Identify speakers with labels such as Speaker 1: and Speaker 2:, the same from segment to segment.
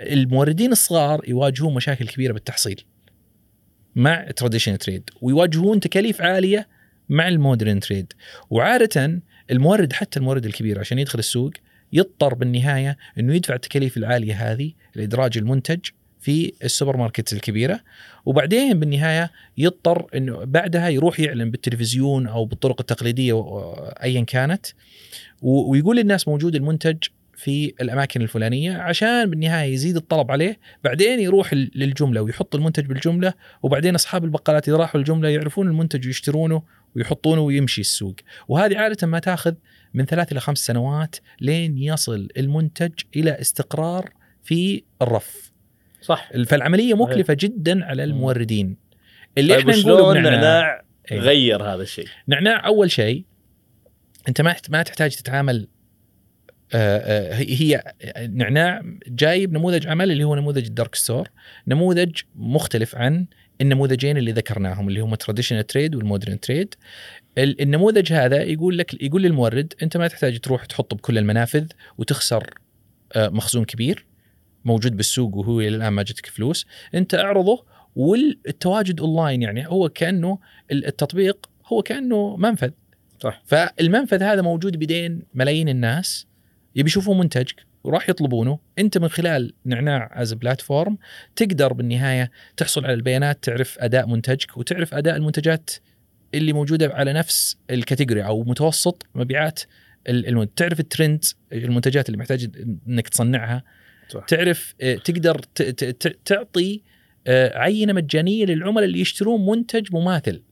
Speaker 1: الموردين الصغار يواجهون مشاكل كبيرة بالتحصيل مع traditional trade ويواجهون تكاليف عالية مع ال modern trade وعادة المورد حتى المورد الكبير عشان يدخل السوق يضطر بالنهاية إنه يدفع التكاليف العالية هذه لإدراج المنتج في السوبر ماركت الكبيرة. وبعدين بالنهاية يضطر إنه بعدها يروح يعلن بالتلفزيون أو بالطرق التقليدية ايا كانت. ويقول للناس موجود المنتج في الأماكن الفلانية عشان بالنهاية يزيد الطلب عليه بعدين يروح للجملة ويحط المنتج بالجملة وبعدين أصحاب البقالات إذا راحوا الجملة يعرفون المنتج ويشترونه ويحطونه ويمشي السوق. وهذه عادة ما تأخذ من ثلاث إلى خمس سنوات لين يصل المنتج إلى استقرار في الرف.
Speaker 2: صح.
Speaker 1: فالعمليه مكلفة جدا على الموردين. اللي
Speaker 2: طيب
Speaker 1: إحنا
Speaker 2: نقوله
Speaker 1: نعناع,
Speaker 2: نعناع
Speaker 1: إيه.
Speaker 2: غير هذا الشيء؟
Speaker 1: نعناع أول شيء أنت ما ما تحتاج تتعامل هي نعناع جايب نموذج عمل اللي هو نموذج ال dark store نموذج مختلف عن النموذجين اللي ذكرناهم اللي هم traditional trade وال modern trade النموذج هذا يقول لك يقول للمورد أنت ما تحتاج تروح تحطه بكل المنافذ وتخسر آه، مخزون كبير موجود بالسوق وهو إلى الآن ما جتك فلوس. أنت أعرضه والتواجد اونلاين يعني هو كأنه التطبيق هو كأنه منفذ.
Speaker 2: صح.
Speaker 1: فالمنفذ هذا موجود بيدين ملايين الناس. يبي يشوفون منتجك وراح يطلبونه انت من خلال نعناع as platform تقدر بالنهاية تحصل على البيانات تعرف أداء منتجك وتعرف أداء المنتجات اللي موجودة على نفس ال category أو متوسط مبيعات المنتج. تعرف الترند المنتجات اللي محتاج إنك تصنعها صح. تعرف آه، تقدر تعطي آه، عينة مجانية للعملاء اللي يشترون منتج مماثل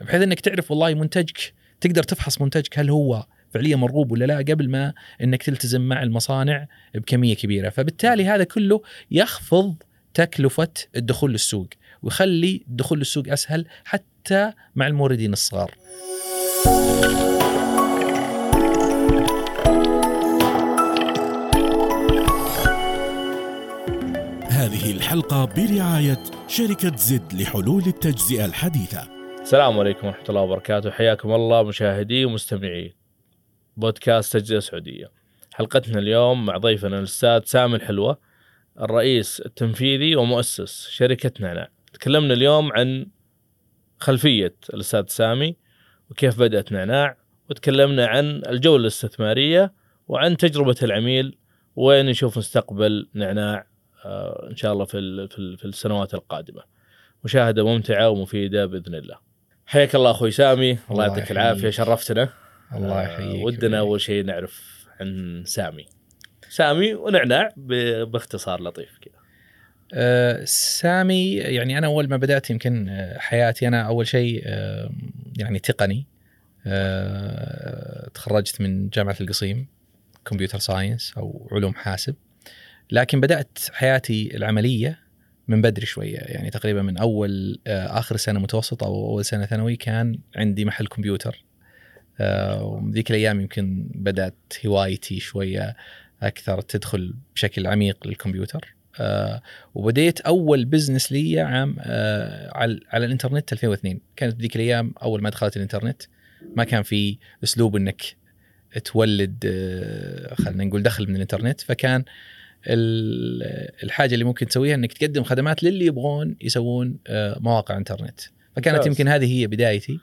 Speaker 1: بحيث إنك تعرف والله منتجك تقدر تفحص منتجك هل هو فعليا مرغوب ولا لا قبل ما إنك تلتزم مع المصانع بكمية كبيرة. فبالتالي هذا كله يخفض تكلفة الدخول للسوق ويخلي الدخول للسوق أسهل حتى مع الموردين الصغار.
Speaker 3: هذه الحلقة برعاية شركة زد لحلول التجزئة الحديثة.
Speaker 2: السلام عليكم ورحمة الله وبركاته. حياكم الله مشاهدي ومستمعي. بودكاست تجزئة سعودية حلقتنا اليوم مع ضيفنا الأستاذ سامي الحلوة الرئيس التنفيذي ومؤسس شركة نعناع تكلمنا اليوم عن خلفية الأستاذ سامي وكيف بدأت نعناع وتكلمنا عن الجولة الاستثمارية وعن تجربة العميل وين يشوف مستقبل نعناع آه، إن شاء الله في في السنوات القادمة. مشاهدة ممتعة ومفيدة بإذن الله. حياك الله أخوي سامي الله يعطيك العافية شرفتنا.
Speaker 1: الله يحييك.
Speaker 2: آه، ودنا أول شيء نعرف عن سامي. سامي ونعناع باختصار لطيف كذا.
Speaker 1: أه سامي يعني أنا أول ما بدأت يمكن آه، حياتي أنا أول شيء أه يعني تقني أه تخرجت من جامعة القصيم computer science أو علوم حاسب لكن بدأت حياتي العملية من بدري شوية يعني تقريبا من أول آه، آخر سنة متوسط أو أول سنة ثانوي كان عندي محل كمبيوتر آه، وذيك الأيام يمكن بدأت هوايتي شوية أكثر تدخل بشكل عميق للكمبيوتر. آه، وبديت أول business لي عام على, على الإنترنت 2002 كانت ذيك الأيام أول ما دخلت الإنترنت ما كان في أسلوب إنك تولد خلينا نقول دخل من الإنترنت. فكان الحاجة اللي ممكن تسويها إنك تقدم خدمات للي يبغون يسوون آه، مواقع إنترنت. فكانت. يمكن هذه هي بدايتي.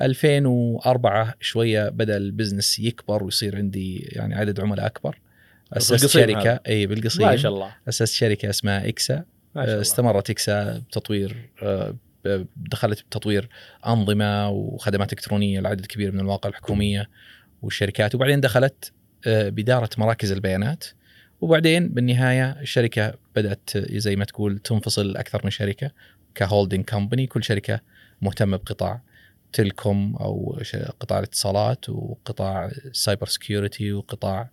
Speaker 1: 2004 شوية بدأ ال business يكبر ويصير عندي يعني عدد عملاء أكبر. أسست شركة إيه بالقصيم.
Speaker 2: ما شاء الله.
Speaker 1: أسست شركة اسمها إكسا. آه، استمرت إكسا بتطوير آه، دخلت بتطوير أنظمة وخدمات إلكترونية لعدد كبير من المواقع الحكومية والشركات. وبعدين دخلت باداره مراكز البيانات. وبعدين بالنهاية الشركة بدأت زي ما تقول تنفصل أكثر من شركة ك holding company. كل شركة مهتمة بقطاع telecom أو قطاع الاتصالات وقطاع ال cyber security وقطاع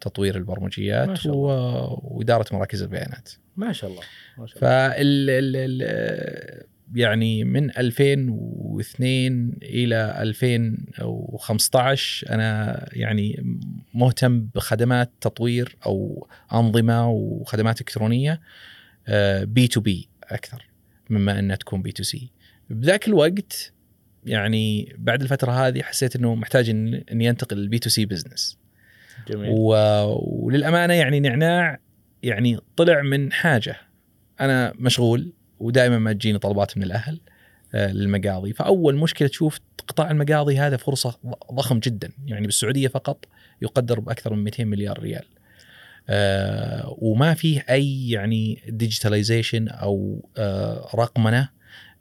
Speaker 1: تطوير البرمجيات ما شاء الله. وإدارة مراكز البيانات.
Speaker 2: ما شاء الله ما
Speaker 1: شاء الله. فال يعني من 2002 إلى 2015 أنا يعني مهتم بخدمات تطوير أو أنظمة وخدمات إلكترونية B2B أكثر مما أنها تكون B2C. بذاك الوقت يعني بعد الفترة هذه حسيت إنه محتاج إني أنتقل لل B2C business
Speaker 2: جميل.
Speaker 1: وللأمانة يعني نعناع يعني طلع من حاجة. أنا مشغول ودائما ما تجيني طلبات من الأهل آه، للمقاضي. فأول مشكلة تشوف قطاع المقاضي هذا فرصة ضخم جدا. يعني بالسعودية فقط يقدر بأكثر من 200 مليار ريال. آه وما فيه أي يعني ديجيتاليزيشن أو آه رقمنة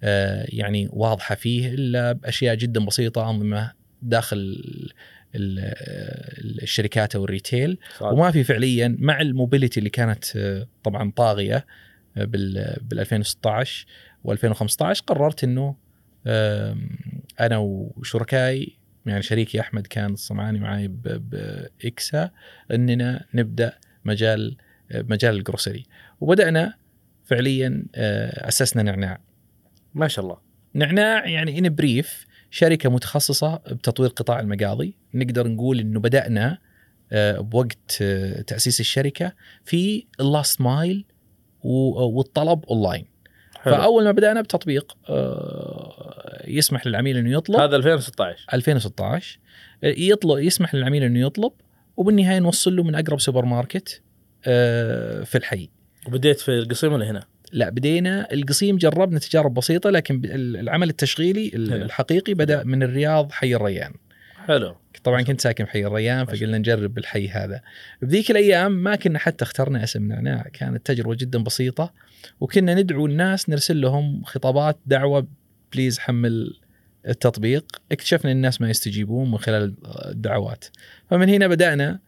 Speaker 1: يعني واضحة فيه إلا بأشياء جدا بسيطة أنظمة داخل ال- ال- الشركات أو ال retail.
Speaker 2: صادق.
Speaker 1: وما في فعليا مع ال mobility اللي كانت آه، طبعا طاغية آه، بال بال 2016 و2015 قررت إنه أنا وشركائي يعني شريكي أحمد كان صنعاني معي باكسا إننا نبدأ مجال آه، مجال ال grocery. وبدأنا فعليا آه، أسسنا نعناع.
Speaker 2: ما شاء الله.
Speaker 1: نعناع يعني in brief شركة متخصصة بتطوير قطاع المقاضي. نقدر نقول إنه بدأنا آه، بوقت آه، تأسيس الشركة في ال last mile والطلب اونلاين
Speaker 2: حلو.
Speaker 1: فأول ما بدأنا بتطبيق آه، يسمح للعميل إنه يطلب.
Speaker 2: هذا 2016
Speaker 1: 2016 يطلب يسمح للعميل إنه يطلب وبالنهاية نوصل له من أقرب سوبر ماركت آه، في الحي.
Speaker 2: وبديت في القصيم ولا هنا؟
Speaker 1: لا بدينا القصيم جربنا تجارب بسيطة لكن العمل التشغيلي. الحقيقي بدأ من الرياض حي الريان.
Speaker 2: حلو.
Speaker 1: طبعا كنت ساكن في حي الريان فقلنا نجرب الحي هذا. بذيك الأيام ما كنا حتى اخترنا اسم نعناع كانت تجربة جدا بسيطة وكنا ندعو الناس نرسل لهم خطابات دعوة بليز حمل التطبيق. اكتشفنا الناس ما يستجيبون من خلال الدعوات. فمن هنا بدأنا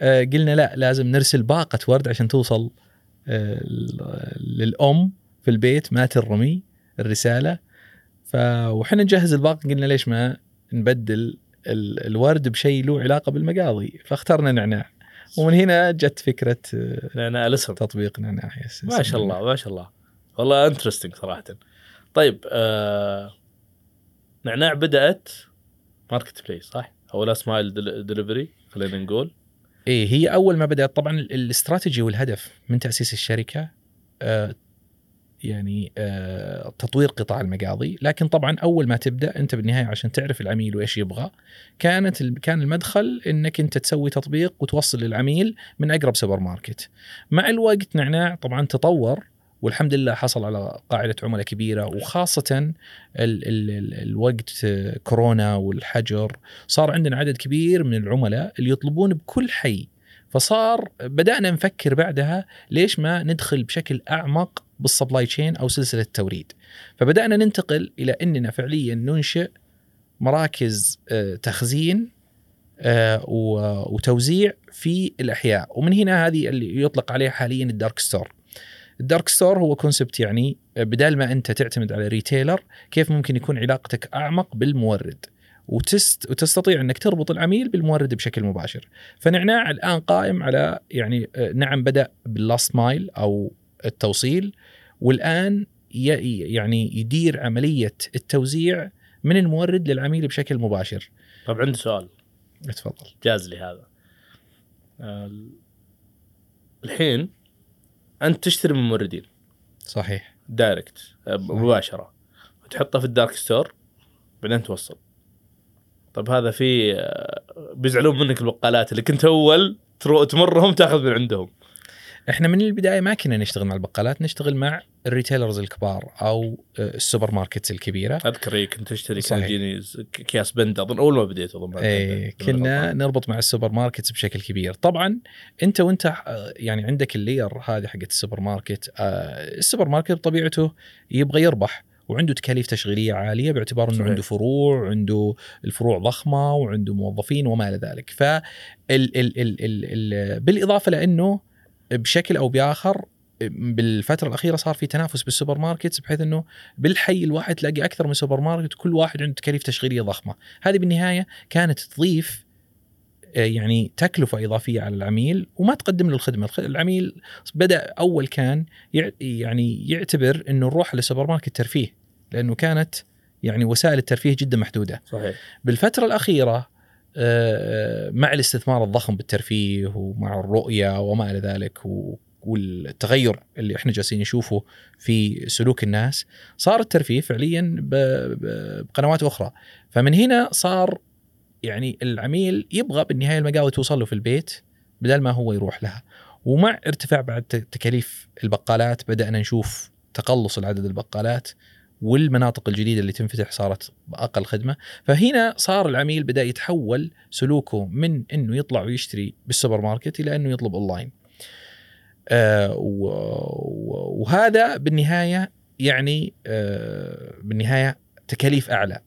Speaker 1: آه، قلنا لا لازم نرسل باقة ورد عشان توصل للأم في البيت ما ترمي الرسالة. ف وحنا نجهز الباقه قلنا ليش ما نبدل ال- الورد بشيء له علاقة بالمقاضي. فاخترنا نعناع. ومن هنا جت فكرة آه،
Speaker 2: لأن الاسم
Speaker 1: تطبيق نعناع.
Speaker 2: ما شاء الله ما شاء الله. والله انترستنج صراحة. طيب آه... نعناع بدأت marketplace صح؟ أو last mile delivery خلينا نقول.
Speaker 1: إيه هي أول ما بدأت طبعا ال- الاستراتيجي والهدف من تأسيس الشركة آه يعني آه تطوير قطاع المقاضي. لكن طبعا أول ما تبدأ أنت بالنهاية عشان تعرف العميل وإيش يبغى كانت كان المدخل إنك أنت تسوي تطبيق وتوصل للعميل من أقرب سوبر ماركت. مع الوقت نعناع طبعا تطور والحمد لله حصل على قاعدة عملاء كبيرة وخاصة ال ال ال الوقت كورونا والحجر صار عندنا عدد كبير من العملاء اللي يطلبون بكل حي. فصار بدأنا نفكر بعدها ليش ما ندخل بشكل أعمق بال supply chain أو سلسلة التوريد. فبدأنا ننتقل إلى إننا فعليا ننشئ مراكز آه، تخزين آه، وتوزيع في الأحياء. ومن هنا هذه اللي يطلق عليها حاليا ال dark store ال dark store هو concept يعني بدال ما أنت تعتمد على retailer كيف ممكن يكون علاقتك أعمق بالمورد؟ وتست وتستطيع أنك تربط العميل بالمورد بشكل مباشر. فنعناع الآن قائم على يعني آه، نعم بدأ بال last mile أو التوصيل والآن يعني يدير عملية التوزيع من المورد للعميل بشكل مباشر.
Speaker 2: طب عندي سؤال.
Speaker 1: تفضل
Speaker 2: جاز لي هذا. آه، الحين أنت تشتري من موردين.
Speaker 1: صحيح.
Speaker 2: direct آه، مباشرة. وتحطها في ال dark store بعدين توصل. طب هذا في آه، بيزعلون منك البقالات اللي كنت أول ترو- تمرهم تأخذ من عندهم.
Speaker 1: إحنا من البداية ما كنا نشتغل مع البقالات نشتغل مع ال retailers الكبار أو آه، السوبر ماركتس الكبيرة
Speaker 2: أذكر إيه، كنت أشتري كان. يجيني اكياس بنده أظن أول ما بديت أظن
Speaker 1: إيه
Speaker 2: كده.
Speaker 1: كنا نربط مع ال supermarkets بشكل كبير طبعا أنت وأنت آه، يعني عندك ال layer هذه حقت السوبر ماركت آه، السوبر ماركت بطبيعته يبغى يربح وعنده تكاليف تشغيلية عالية باعتبار إنه
Speaker 2: صحيح.
Speaker 1: عنده فروع عنده الفروع ضخمة وعنده موظفين وما إلى ذلك ف ال ال ال ال ال بالإضافة لأنه بشكل أو بآخر بالفترة الأخيرة صار في تنافس بال supermarkets بحيث إنه بالحي الواحد تلاقي أكثر من سوبر ماركت كل واحد عنده تكاليف تشغيلية ضخمة. هذه بالنهاية كانت تضيف آه، يعني تكلفة إضافية على العميل وما تقدم له الخدمة، الخ- العميل بدأ أول كان يع- يعني يعتبر إنه نروح لسوبر ماركت ترفيه لأنه كانت يعني وسائل الترفيه جدا محدودة.
Speaker 2: صحيح.
Speaker 1: بالفترة الأخيرة آه، مع الاستثمار الضخم بالترفيه ومع الرؤية وما إلى ذلك والتغير اللي إحنا جالسين نشوفه في سلوك الناس صار الترفيه فعليا بقنوات أخرى. فمن هنا صار يعني العميل يبغى بالنهاية المقاضي توصل له في البيت بدل ما هو يروح لها. ومع ارتفاع بعد تكاليف البقالات بدأنا نشوف تقلص العدد البقالات. والمناطق الجديدة اللي تنفتح صارت بأقل خدمة. فهنا صار العميل بدأ يتحول سلوكه من إنه يطلع ويشتري بالسوبر ماركت إلى إنه يطلب أونلاين. آه وهذا بالنهاية يعني آه بالنهاية تكاليف أعلى.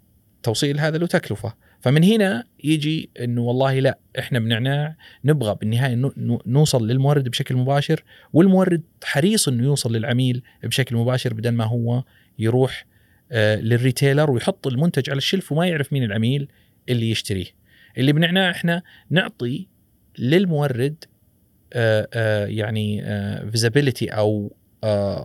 Speaker 1: توصيل هذا له تكلفة. فمن هنا يجي إنه والله لا إحنا بنعناع نبغى بالنهاية نو- نو- نوصل للمورد بشكل مباشر والمورد حريص إنه يوصل للعميل بشكل مباشر بدل ما هو يروح آه لل retailer ويحط المنتج على ال shelf وما يعرف مين العميل اللي يشتريه. اللي بنعناع إحنا نعطي للمورد آه آه يعني visibility أو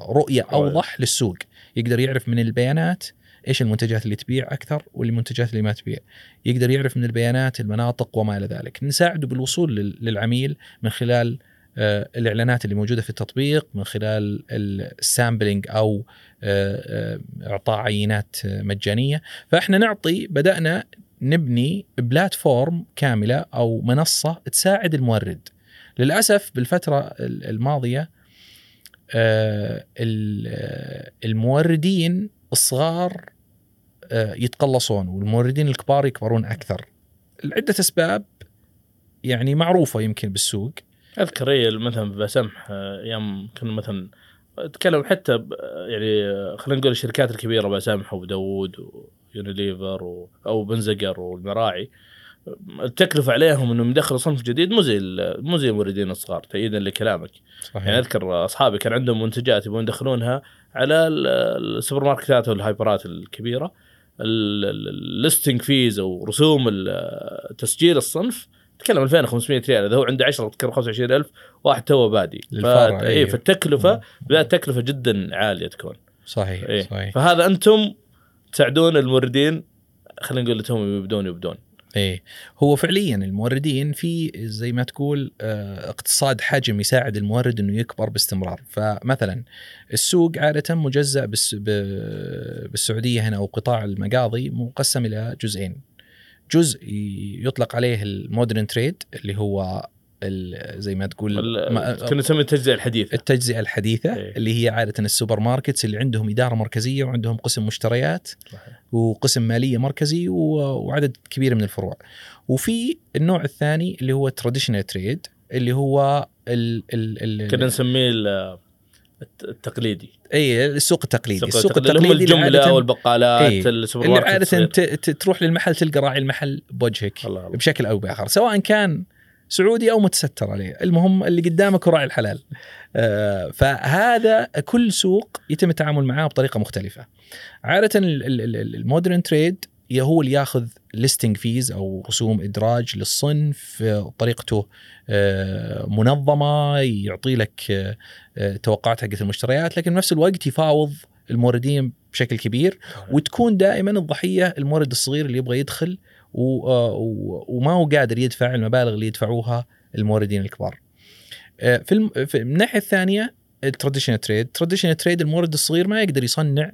Speaker 1: رؤية. أوضح للسوق. يقدر يعرف من البيانات إيش المنتجات اللي تبيع أكثر والمنتجات اللي ما تبيع. يقدر يعرف من البيانات المناطق وما إلى ذلك. نساعده بالوصول لل- للعميل من خلال الإعلانات اللي موجودة في التطبيق من خلال ال sampling أو آه، آه، إعطاء عينات آه، مجانية. فإحنا نعطي بدأنا نبني بلاتفورم كاملة أو منصة تساعد المورد. للأسف بالفترة ال- الماضية آه، ال- آه، الموردين الصغار آه، يتقلصون والموردين الكبار يكبرون أكثر. لعدة أسباب يعني معروفة يمكن بالسوق.
Speaker 2: أذكر إيه مثلا بسمح آه، أيام كنا مثلا أتكلم حتى ب- يعني آه، خلينا نقول الشركات الكبيرة باسمح وداوود ويونيليفر و- أو بنزقر والمراعي. التكلفة عليهم إنهم يدخلوا صنف جديد مو زي مو زي الموردين الصغار تأييدا لكلامك.
Speaker 1: صحيح.
Speaker 2: يعني أذكر أصحابي كان عندهم منتجات يبغون يدخلونها على ال- السوبر ماركتات والهايبرات الكبيرة. ال listing fees أو رسوم تسجيل الصنف تكلم 2500 ريال إذا هو عنده 10 تكلم 25000 واحد توه بادي.
Speaker 1: للفرع،
Speaker 2: اي. فالتكلفه بدات تكلفه جدا عالية تكون.
Speaker 1: صحيح
Speaker 2: إيه.
Speaker 1: صحيح.
Speaker 2: فهذا أنتم تساعدون الموردين خلينا نقول لهم يبدون يبدون.
Speaker 1: إيه. هو فعليا الموردين في زي ما تقول آه، اقتصاد حجم يساعد المورد إنه يكبر باستمرار. فمثلا السوق عادة مجزأ بالسعودية هنا أو قطاع المقاضي مقسم إلى جزئين. جزء يطلق عليه ال modern trade اللي هو زي ما تقول
Speaker 2: كنا نسمي التجزئة الحديثة
Speaker 1: التجزئة الحديثة
Speaker 2: إيه.
Speaker 1: اللي هي عادة ال supermarkets اللي عندهم إدارة مركزية وعندهم قسم مشتريات
Speaker 2: صحيح.
Speaker 1: وقسم مالية مركزي وعدد كبير من الفروع. وفي النوع الثاني اللي هو traditional trade اللي هو ال ال
Speaker 2: كنا
Speaker 1: ال
Speaker 2: نسميه ال- الت- التقليدي.
Speaker 1: اي السوق التقليدي، السوق
Speaker 2: اللي هم
Speaker 1: التقليدي اللي
Speaker 2: الجمله والبقالات
Speaker 1: إيه.
Speaker 2: السوبر
Speaker 1: اللي
Speaker 2: ماركت
Speaker 1: عادة تروح للمحل تلقى راعي المحل بوجهك
Speaker 2: الله الله.
Speaker 1: بشكل أو بآخر سواء كان سعودي أو متستر عليه. المهم اللي قدامك هو راعي الحلال. آه، فهذا كل سوق يتم التعامل معاه بطريقة مختلفة. عادة ال modern trade هو اللي ياخذ listing fees أو رسوم إدراج للصنف آه، طريقته منظمة يعطي لك آه، توقعات حقت المشتريات لكن بنفس الوقت يفاوض الموردين بشكل كبير وتكون دائما الضحية المورد الصغير اللي يبغى يدخل آه، وما هو قادر يدفع المبالغ اللي يدفعوها الموردين الكبار. آه، في الم- في الناحية الثانية ال traditional trade، ال traditional trade المورد الصغير ما يقدر يصنع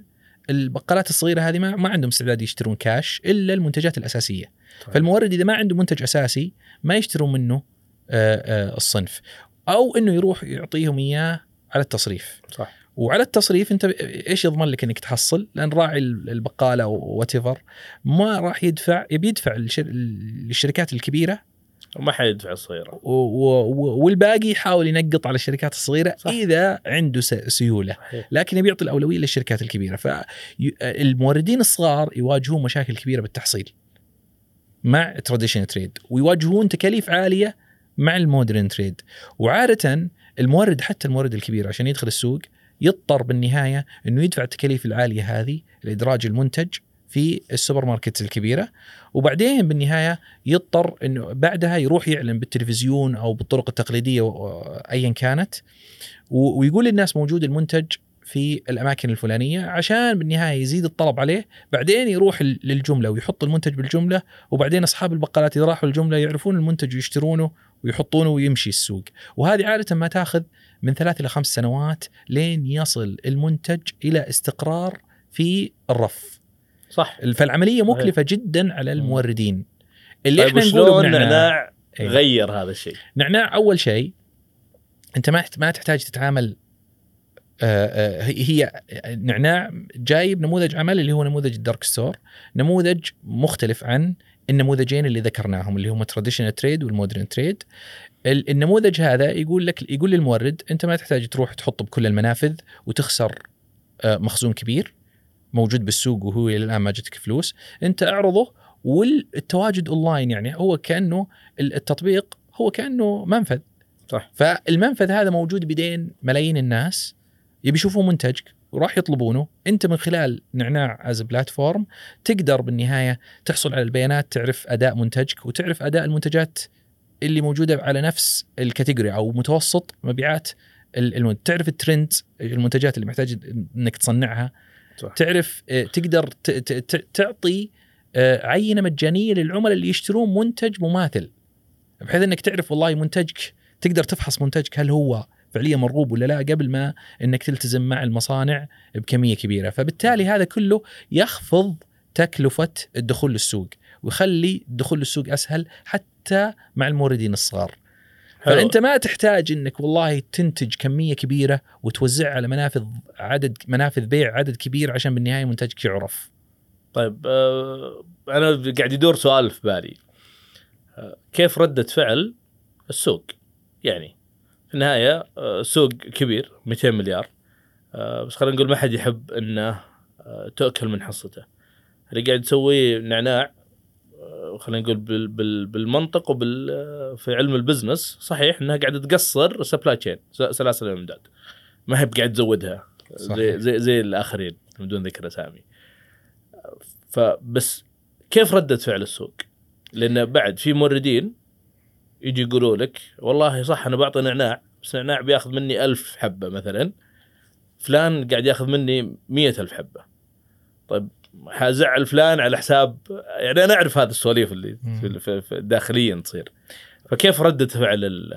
Speaker 1: البقالات الصغيرة هذه ما, ما عندهم استعداد يشترون كاش إلا المنتجات الأساسية.
Speaker 2: صحيح.
Speaker 1: فالمورد إذا ما عنده منتج أساسي ما يشترون منه الصنف أو إنه يروح يعطيهم إياه على التصريف.
Speaker 2: صح
Speaker 1: وعلى التصريف أنت إيش يضمن لك إنك تحصل؟ لأن راعي البقالة وات ما راح يدفع يبي يدفع للشر- للشركات الكبيرة
Speaker 2: وما حيدفع الصغيرة
Speaker 1: و- و- والباقي يحاول ينقط على الشركات الصغيرة
Speaker 2: صح.
Speaker 1: إذا عنده سيولة
Speaker 2: صحيح.
Speaker 1: لكن يبي يعطي الأولوية للشركات الكبيرة فالموردين الصغار يواجهون مشاكل كبيرة بالتحصيل مع traditional trade ويواجهون تكاليف عالية مع ال modern trade. وعادة المورد حتى المورد الكبير عشان يدخل السوق يضطر بالنهاية إنه يدفع التكاليف العالية هذه لإدراج المنتج في السوبر ماركت الكبيرة. وبعدين بالنهاية يضطر إنه بعدها يروح يعلن بالتلفزيون أو بالطرق التقليدية ايا كانت. ويقول للناس موجود المنتج في الأماكن الفلانية عشان بالنهاية يزيد الطلب عليه بعدين يروح للجملة ويحط المنتج بالجملة وبعدين أصحاب البقالات إذا راحوا الجملة يعرفون المنتج ويشترونه ويحطونه ويمشي السوق. وهذه عادة ما تأخذ من ثلاث إلى خمس سنوات لين يصل المنتج إلى استقرار في الرف.
Speaker 2: صح.
Speaker 1: فالعملية مكلفة جدا على الموردين. اللي
Speaker 2: طيب إحنا
Speaker 1: نقوله
Speaker 2: نعناع
Speaker 1: إيه.
Speaker 2: غير هذا الشيء؟
Speaker 1: نعناع أول شيء أنت ما ما تحتاج تتعامل هي هي نعناع جايب نموذج عمل اللي هو نموذج ال dark store نموذج مختلف عن النموذجين اللي ذكرناهم اللي هم traditional trade وال modern trade ال- النموذج هذا يقول لك يقول للمورد أنت ما تحتاج تروح تحطه بكل المنافذ وتخسر آه، مخزون كبير موجود بالسوق وهو إلى الآن ما جتك فلوس. أنت أعرضه والتواجد اونلاين يعني هو كأنه ال- التطبيق هو كأنه منفذ.
Speaker 2: صح.
Speaker 1: فالمنفذ هذا موجود بيدين ملايين الناس. يبي يشوفوا منتجك وراح يطلبونه. انت من خلال نعناع as platform تقدر بالنهاية تحصل على البيانات تعرف أداء منتجك وتعرف أداء المنتجات اللي موجودة على نفس ال category أو متوسط مبيعات ال- المنتج. تعرف الترند المنتجات اللي محتاج إنك تصنعها.
Speaker 2: صح.
Speaker 1: تعرف آه، تقدر تعطي آه، عينة مجانية للعملاء اللي يشترون منتج مماثل. بحيث إنك تعرف والله منتجك تقدر تفحص منتجك هل هو فعليا مرغوب ولا لا قبل ما إنك تلتزم مع المصانع بكمية كبيرة. فبالتالي هذا كله يخفض تكلفة الدخول للسوق ويخلي الدخول للسوق أسهل حتى مع الموردين الصغار.
Speaker 2: حلو.
Speaker 1: فأنت ما تحتاج إنك والله تنتج كمية كبيرة وتوزعها على منافذ عدد منافذ بيع عدد كبير عشان بالنهاية منتجك يعرف
Speaker 2: طيب آه أنا قاعد يدور سؤال في بالي. آه كيف ردة فعل السوق؟ يعني النهايه آه سوق كبير 200 مليار. آه بس خلينا نقول ما حد يحب إنه آه تأكل من حصته. اللي قاعد يسويه نعناع خلينا نقول بال بال بالمنطق وبال في علم البزنس صحيح إنها قاعدة تقصر supply chain سلاسل الإمداد. ما هي قاعد تزودها. زي. زي زي الآخرين بدون ذكر أسامي. فبس كيف ردة فعل السوق؟ لأن بعد في موردين يجي يقولوا لك والله صح أنا بعطي نعناع بس نعناع بياخذ مني ألف حبة مثلا. فلان قاعد ياخذ مني مية ألف حبة. طيب حزعل فلان على حساب يعني أنا أعرف هذه السواليف اللي داخليا تصير. فكيف ردة فعل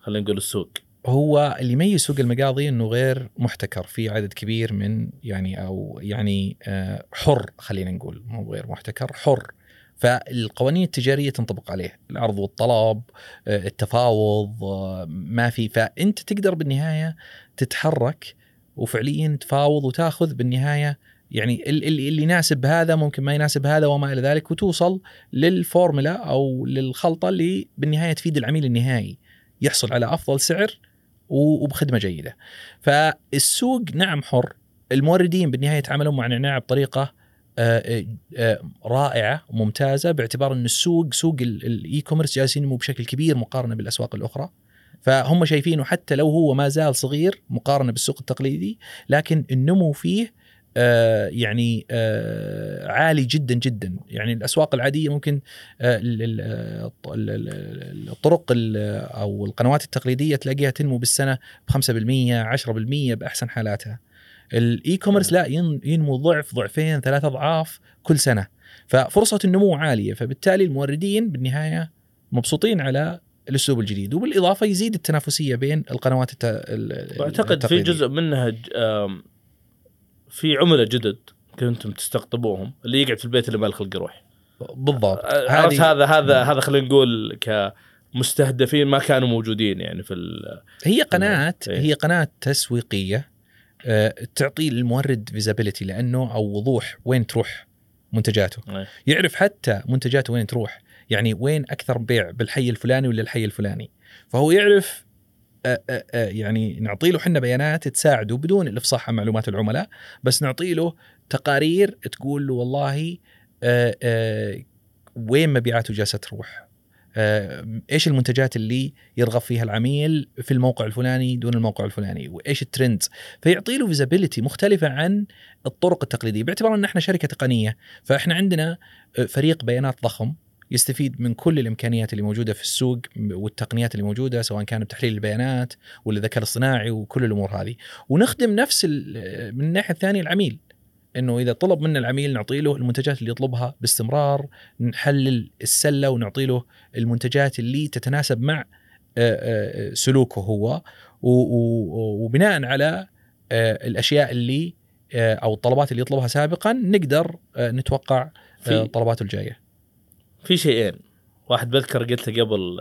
Speaker 2: خلينا نقول السوق؟
Speaker 1: هو اللي يميز سوق المقاضي إنه غير محتكر في عدد كبير من يعني أو يعني آه، حر خلينا نقول مو غير محتكر حر. فالقوانين التجارية تنطبق عليه العرض والطلب آه، التفاوض آه، ما في. فأنت تقدر بالنهاية تتحرك وفعليا تفاوض وتاخذ بالنهاية. يعني ال- ال- اللي يناسب هذا ممكن ما يناسب هذا وما إلى ذلك وتوصل للفورمولا أو للخلطة اللي بالنهاية تفيد العميل النهائي. يحصل على أفضل سعر وبخدمة جيدة. فالسوق نعم حر، الموردين بالنهاية يتعاملون مع نعناع بطريقة رائعة وممتازة باعتبار إن السوق سوق ال- ال e-commerce جالس ينمو بشكل كبير مقارنة بالأسواق الأخرى. فهم شايفينه حتى لو هو ما زال صغير مقارنة بالسوق التقليدي لكن النمو فيه آه، يعني آه، عالي جدا جدا يعني الأسواق العادية ممكن آه، ال- ال- آه، الط- ال- ال- الطرق ال- أو القنوات التقليدية تلاقيها تنمو بالسنة ب 5% 10% بأحسن حالاتها. ال e-commerce لا ين- ينمو ضعف ضعفين ثلاث أضعاف كل سنة. ففرصة النمو عالية فبالتالي الموردين بالنهاية مبسوطين على الأسلوب الجديد. وبالإضافة يزيد التنافسية بين القنوات الت... ال-
Speaker 2: وأعتقد في. جزء منها ج- في عملاء جدد كنتم تستقطبوهم اللي يقعد في البيت اللي ما له خلق يروح.
Speaker 1: بالضبط.
Speaker 2: عرفت
Speaker 1: هذه
Speaker 2: هذا هذا هذا خلينا نقول كمستهدفين ما كانوا موجودين يعني في
Speaker 1: هي قناة
Speaker 2: إيه.
Speaker 1: هي قناة تسويقية. آه، تعطي المورد فيزابيلتي لأنه أو وضوح وين تروح منتجاته.
Speaker 2: إيه.
Speaker 1: يعرف حتى منتجاته وين تروح يعني وين أكثر بيع بالحي الفلاني ولا الحي الفلاني. فهو يعرف آه، آه، آه، يعني نعطي له حنا بيانات تساعده بدون الإفصاح عن معلومات العملاء بس نعطي له تقارير تقول له والله آه، آه، وين مبيعاته جالسة تروح. آه، إيش المنتجات اللي يرغب فيها العميل في الموقع الفلاني دون الموقع الفلاني؟ وإيش الترندز؟ فيعطي له فيزابيلتي مختلفة عن الطرق التقليدية باعتبار إن إحنا شركة تقنية فإحنا عندنا آه، فريق بيانات ضخم يستفيد من كل الإمكانيات اللي موجودة في السوق والتقنيات اللي موجودة سواء كان بتحليل البيانات ولا الذكاء الاصطناعي وكل الأمور هذه. ونخدم نفس ال- من الناحية الثانية العميل. إنه إذا طلب منا العميل نعطي له المنتجات اللي يطلبها باستمرار نحلل السلة ونعطي له المنتجات اللي تتناسب مع آه، آه، سلوكه هو وبناء على آه، الأشياء اللي أو الطلبات اللي يطلبها سابقا نقدر نتوقع طلباته الجاية.
Speaker 2: في شيئين. واحد بذكر قلته قبل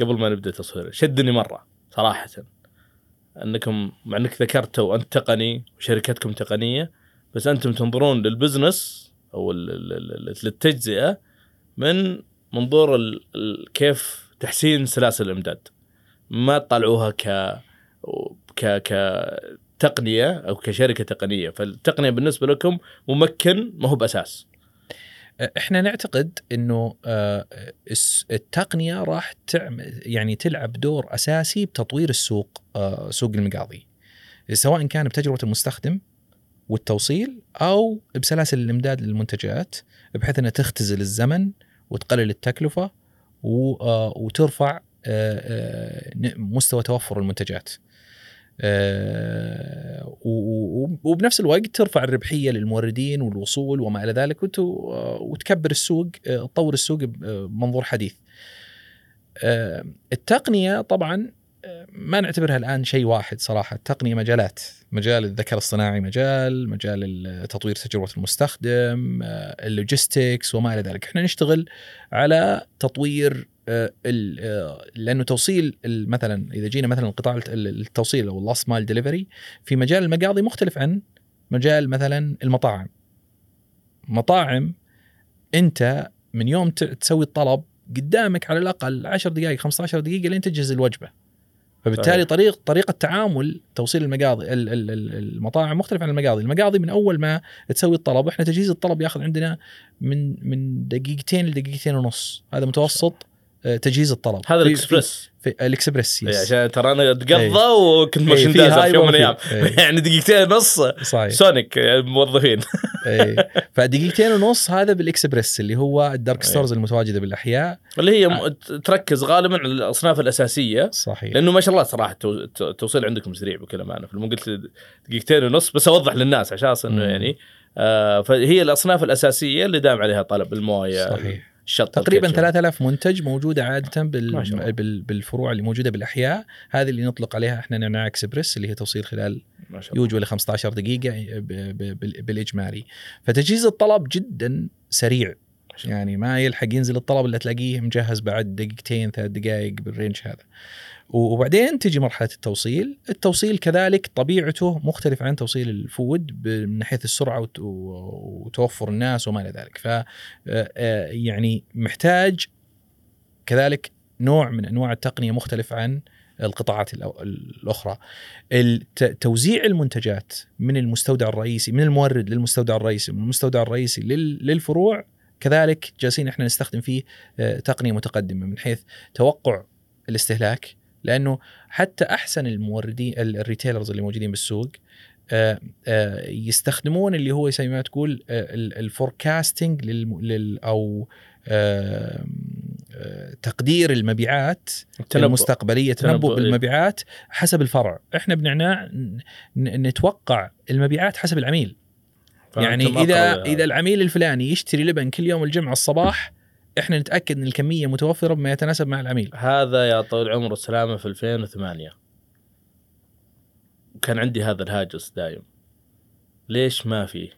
Speaker 2: قبل ما نبدأ تصوير شدني مرة صراحة. أنكم مع إنك ذكرتوا أنت تقني وشركتكم تقنية بس أنتم تنظرون للبزنس أو للتجزئة من منظور كيف تحسين سلاسل الامداد. ما تطلعوها ك ك كتقنية أو كشركة تقنية. فالتقنية بالنسبة لكم ممكن ما هو بأساس.
Speaker 1: إحنا نعتقد انه آه، التقنية راح تعمل يعني تلعب دور أساسي بتطوير السوق آه، سوق المقاضي. سواء كان بتجربة المستخدم والتوصيل أو بسلاسل الإمداد للمنتجات بحيث إنها تختزل الزمن وتقلل التكلفة آه، وترفع آه، آه، مستوى توفر المنتجات. وبنفس الوقت ترفع الربحية للموردين والوصول وما إلى ذلك وت- وتكبر السوق تطور السوق بمنظور حديث. التقنية طبعا ما نعتبرها الآن شيء واحد صراحة، التقنيه مجالات، مجال الذكاء الاصطناعي مجال، مجال ال- تطوير تجربة المستخدم، آه، ال logistics وما إلى ذلك، إحنا نشتغل على تطوير آه، آه، لأنه توصيل مثلا إذا جينا مثلا قطاع الت- ال- التوصيل أو ال last mile delivery في مجال المقاضي مختلف عن مجال مثلا المطاعم. مطاعم أنت من يوم تسوي الطلب قدامك على الأقل 10 دقائق 15 دقيقة لين تجهز الوجبة. فبالتالي. طريق طريقة تعامل توصيل المقاضي ال- ال- ال- المطاعم مختلف عن المقاضي، المقاضي من أول ما تسوي الطلب إحنا تجهيز الطلب ياخذ عندنا من من دقيقتين لدقيقتين ونص، هذا متوسط تجهيز الطلب.
Speaker 2: هذا الاكسبرس
Speaker 1: في, الاكسبرس
Speaker 2: إيه،
Speaker 1: yes.
Speaker 2: عشان ترى أنا أتقضى
Speaker 1: إيه.
Speaker 2: وكنت
Speaker 1: إيه،
Speaker 2: ماشي
Speaker 1: في
Speaker 2: في يوم من الأيام
Speaker 1: إيه.
Speaker 2: يعني دقيقتين ونص
Speaker 1: صحيح
Speaker 2: سونيك موظفين
Speaker 1: إيه. فدقيقتين ونص هذا بالاكسبرس اللي هو ال dark
Speaker 2: إيه.
Speaker 1: stores المتواجدة بالأحياء
Speaker 2: اللي هي
Speaker 1: آه.
Speaker 2: تركز غالبا على الأصناف الأساسية
Speaker 1: صحيح
Speaker 2: لأنه ما شاء الله صراحة التو- الت- التوصيل عندكم سريع بكل أمانة فلما قلت دقيقتين ونص بس أوضح للناس عشان انه. يعني آه فهي الأصناف الأساسية اللي دام عليها طلب الموية
Speaker 1: صحيح
Speaker 2: الشط
Speaker 1: تقريبا
Speaker 2: الكاتشب.
Speaker 1: 3000 منتج
Speaker 2: موجودة عادة.
Speaker 1: بال... بال... بالفروع اللي موجودة بالأحياء هذه اللي نطلق عليها إحنا نعناع اكسبرس اللي هي توصيل خلال يوجد ل 15 دقيقة ب... ب... بال- بالاجمالي فتجهيز الطلب جدا سريع. يعني ما يلحق ينزل الطلب إلا تلاقيه مجهز بعد دقيقتين ثلاث دقائق بال range هذا وبعدين تجي مرحلة التوصيل، التوصيل كذلك طبيعته مختلف عن توصيل ال food من حيث السرعة وت- وتوفر الناس وما إلى ذلك، ف آه، آه، يعني محتاج كذلك نوع من أنواع التقنية مختلف عن القطاعات الأخرى. توزيع المنتجات من المستودع الرئيسي من المورد للمستودع الرئيسي من المستودع الرئيسي لل- للفروع كذلك جالسين إحنا نستخدم فيه آه، تقنية متقدمة من حيث توقع الاستهلاك لأنه حتى أحسن الموردين ال- ال retailers اللي موجودين بالسوق آه، آه، يستخدمون اللي هو زي ما تقول ال forecasting لل أو آه، آه، تقدير المبيعات
Speaker 2: التنبؤ.
Speaker 1: المستقبلية
Speaker 2: تنبؤ، إيه.
Speaker 1: بالمبيعات حسب الفرع إحنا بنعناع نتوقع المبيعات حسب العميل يعني اذا إذا العميل الفلاني يشتري لبن كل يوم الجمعة الصباح إحنا نتأكد إن الكمية متوفرة بما يتناسب مع العميل.
Speaker 2: هذا يا طويل العمر والسلامه في 2008 كان عندي هذا الهاجس دايم. ليش ما في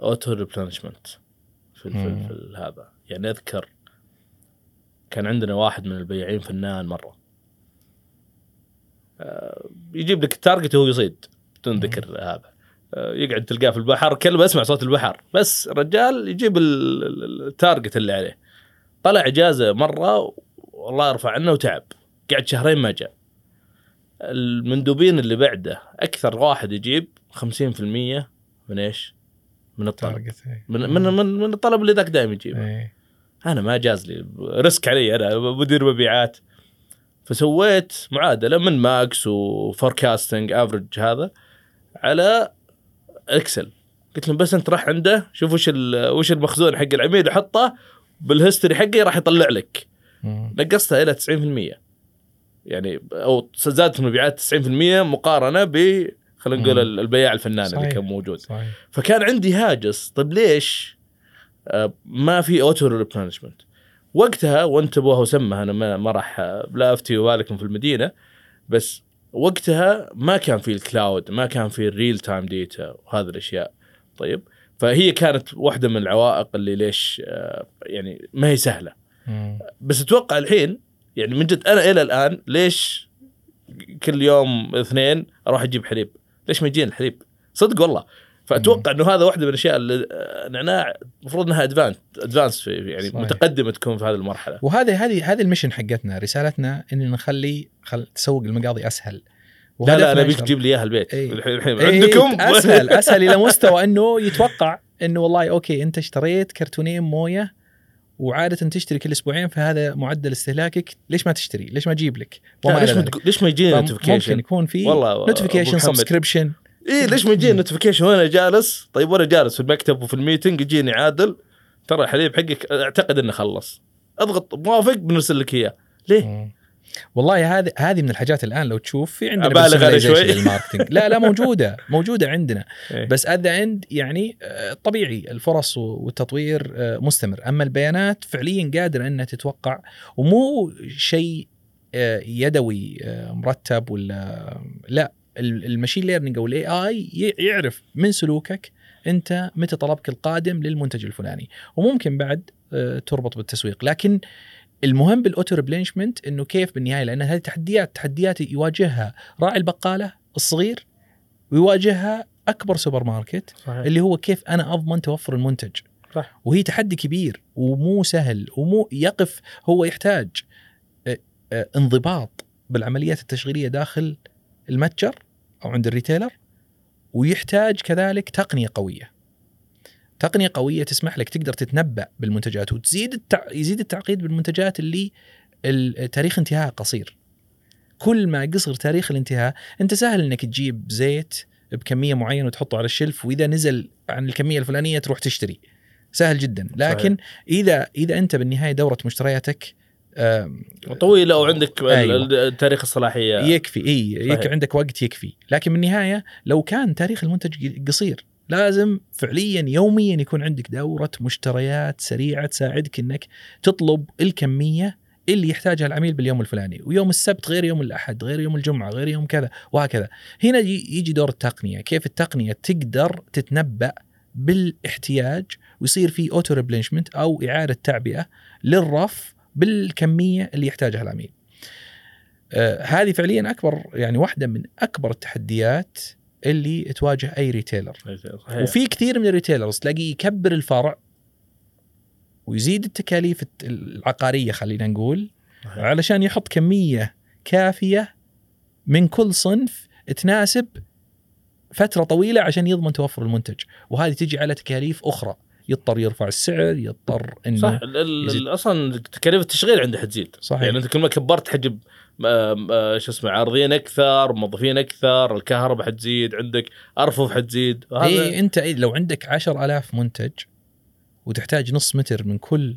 Speaker 2: auto replenishment في, في. في هذا؟ يعني أذكر كان عندنا واحد من البياعين فنان مرة. آه، يجيب لك ال target وهو يصيد بدون ذكر هذا. يقعد تلقاه في البحر. كلمه اسمع صوت البحر. بس الرجال يجيب ال- ال- ال target اللي عليه. طلع إجازة مرة والله يرفع عنه وتعب. قعد شهرين ما جاء. المندوبين اللي بعده أكثر واحد يجيب 50% من إيش؟ من الطلب.
Speaker 1: إيه.
Speaker 2: من من من, من الطلب اللي ذاك دائما يجيبه.
Speaker 1: إيه.
Speaker 2: أنا ما جاز لي. risk علي أنا مدير مبيعات. فسويت معادلة من max و forecasting average هذا على Excel. قلت لهم بس انت راح عنده شوف وش وش المخزون حق العميل وحطه بال history حقي راح يطلع لك. نقصتها إلى 90% يعني أو زادت المبيعات 90% مقارنة ب خلينا نقول البياع الفنان اللي
Speaker 1: صحيح.
Speaker 2: كان موجود.
Speaker 1: صحيح.
Speaker 2: فكان عندي هاجس طيب ليش؟ آه، ما في auto replenishment وقتها وانتبهوا وسمها أنا ما, ما راح آه، لا أفتي بالكم في المدينة بس وقتها ما كان في ال cloud ما كان في ال real time data وهذه الأشياء. طيب فهي كانت واحدة من العوائق اللي ليش آه، يعني ما هي سهلة.
Speaker 1: مم.
Speaker 2: بس أتوقع الحين يعني من جد أنا إلى الآن ليش كل يوم اثنين أروح أجيب حليب؟ ليش ما يجيني الحليب؟ صدق والله. فأتوقع إنه هذا واحدة من الأشياء اللي النعناع المفروض إنها advanced advanced في يعني
Speaker 1: صحيح.
Speaker 2: متقدمة تكون في هذه المرحلة
Speaker 1: وهذه هذه هذه ال mission حقتنا رسالتنا ان نخلي خل تسوق المقاضي أسهل
Speaker 2: لا لا
Speaker 1: أنا أبيك
Speaker 2: تجيب لي إياها البيت. الحين
Speaker 1: إيه،
Speaker 2: عندكم
Speaker 1: أسهل أسهل إلى مستوى إنه يتوقع إنه والله okay أنت اشتريت كرتونين موية وعادة تشتري كل أسبوعين فهذا معدل استهلاكك ليش ما تشتري؟ ليش ما أجيب لك؟
Speaker 2: ليش ما ليش ما يجيني
Speaker 1: فممكن
Speaker 2: notification
Speaker 1: يكون في
Speaker 2: والله notification.
Speaker 1: subscription
Speaker 2: إيه ليش ما يجيني notification وأنا جالس؟ طيب وأنا جالس في المكتب وفي ال meeting يجيني عادل. ترى الحليب حقك أعتقد إنه خلص. أضغط موافق بنرسل لك إياه. ليه؟
Speaker 1: والله هذه هذه من الحاجات الآن لو تشوف في عندنا
Speaker 2: أنا
Speaker 1: personalization
Speaker 2: شوي.
Speaker 1: لا لا موجودة موجودة عندنا.
Speaker 2: إيه.
Speaker 1: بس at the end يعني آه، طبيعي الفرص والتطوير آه، مستمر. أما البيانات فعليا قادرة إنها تتوقع ومو شيء آه، يدوي مرتب ولا لا. ال machine learning أو ال AI يعرف من سلوكك أنت متى طلبك القادم للمنتج الفلاني. وممكن بعد آه، تربط بالتسويق. لكن المهم بال auto replenishment إنه كيف بالنهاية لأن هذه تحديات تحديات يواجهها راعي البقالة الصغير ويواجهها أكبر سوبر ماركت
Speaker 2: صحيح.
Speaker 1: اللي هو كيف أنا أضمن توفر المنتج.
Speaker 2: صح.
Speaker 1: وهي تحدي كبير ومو سهل ومو يقف هو يحتاج آه، آه، انضباط بالعمليات التشغيلية داخل المتجر أو عند الريتيلر ويحتاج كذلك تقنية قوية. تقنية قوية تسمح لك تقدر تتنبأ بالمنتجات وتزيد التع... يزيد التعقيد بالمنتجات اللي ال- تاريخ انتهاء قصير. كل ما قصر تاريخ الانتهاء انت سهل إنك تجيب زيت بكمية معينة وتحطه على الشلف وإذا نزل عن الكمية الفلانية تروح تشتري. سهل جدا. لكن إذا إذا أنت بالنهاية دورة مشترياتك
Speaker 2: طويله وعندك
Speaker 1: أيوة.
Speaker 2: تاريخ الصلاحية.
Speaker 1: يكفي إي يك
Speaker 2: صحيح.
Speaker 1: عندك وقت يكفي. لكن بالنهايه لو كان تاريخ المنتج قصير لازم فعليا يوميا يكون عندك دورة مشتريات سريعة تساعدك إنك تطلب الكمية اللي يحتاجها العميل باليوم الفلاني. ويوم السبت غير يوم الأحد غير يوم الجمعة غير يوم كذا وهكذا. هنا يجي دور التقنية. كيف التقنية تقدر تتنبأ بالاحتياج ويصير في auto replenishment أو إعادة تعبئة للرف بالكمية اللي يحتاجها العميل آه، هذه فعليا أكبر يعني واحدة من أكبر التحديات اللي تواجه أي retailer
Speaker 2: صحيح.
Speaker 1: وفي كثير من ال retailers تلاقيه يكبر الفرع ويزيد التكاليف الت- العقارية خلينا نقول
Speaker 2: صحيح.
Speaker 1: علشان يحط كمية كافية من كل صنف تناسب فترة طويلة عشان يضمن توفر المنتج وهذه تجي على تكاليف أخرى يضطر يرفع السعر يضطر إنه
Speaker 2: صح أصلا تكاليف التشغيل عنده حتزيد.
Speaker 1: صحيح.
Speaker 2: يعني أنت كل ما كبرت آم، آه، شو اسمه عارضين أكثر موظفين أكثر الكهرباء حتزيد عندك ارفف حتزيد
Speaker 1: إي أنت إيه لو عندك عشر ألاف منتج وتحتاج نص متر من كل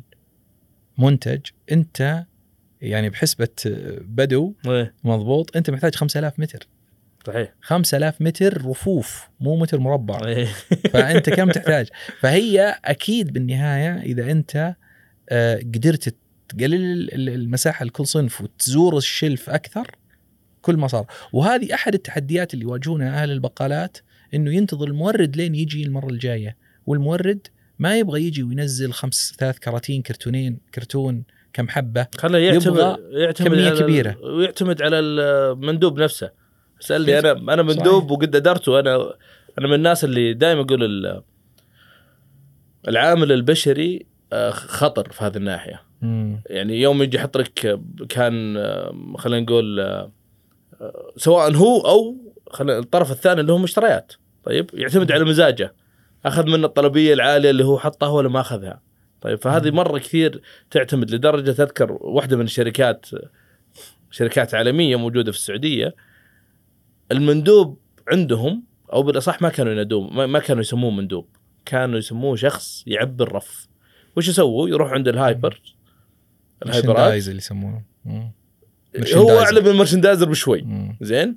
Speaker 1: منتج أنت يعني بحسبة بدو
Speaker 2: إيه،
Speaker 1: مضبوط أنت محتاج 5000 متر.
Speaker 2: صحيح.
Speaker 1: 5000 متر رفوف مو متر مربع.
Speaker 2: إيه.
Speaker 1: فأنت كم تحتاج؟ فهي أكيد بالنهاية إذا أنت آه، قدرت تقلل ال- المساحة لكل صنف وتزور الشلف أكثر كل ما صار. وهذه أحد التحديات اللي يواجهونها أهل البقالات إنه ينتظر المورد لين يجي المرة الجاية. والمورد ما يبغى يجي وينزل خمس ثلاث كراتين كرتونين كرتون كم حبة.
Speaker 2: خله يعتمد
Speaker 1: يبغى
Speaker 2: يعتمد على ال-
Speaker 1: كبيرة.
Speaker 2: ويعتمد على المندوب نفسه. سألني أنا أنا مندوب. وقد ادرته أنا أنا من الناس اللي دائما أقول ال- العامل البشري آه، خطر في هذه الناحية
Speaker 1: مم.
Speaker 2: يعني يوم يجي يحط لك كان آه، خلينا نقول آه، آه، سواء هو أو خلينا الطرف الثاني اللي هو مشتريات طيب يعتمد على مزاجه أخذ منه الطلبية العالية اللي هو حطها ولا ما أخذها طيب فهذه
Speaker 1: مم.
Speaker 2: مرة كثير تعتمد لدرجة تذكر واحدة من الشركات شركات عالمية موجودة في السعودية المندوب عندهم أو بالأصح ما كانوا ينادوه ما- كانوا يسموه مندوب. كانوا يسموه شخص يعبي الرف. وش يسووا؟ يروح عند الهايبر. ال
Speaker 1: hyper ات اللي يسمونه.
Speaker 2: هو. أعلى من ال merchandiser
Speaker 1: بشوي.
Speaker 2: زين؟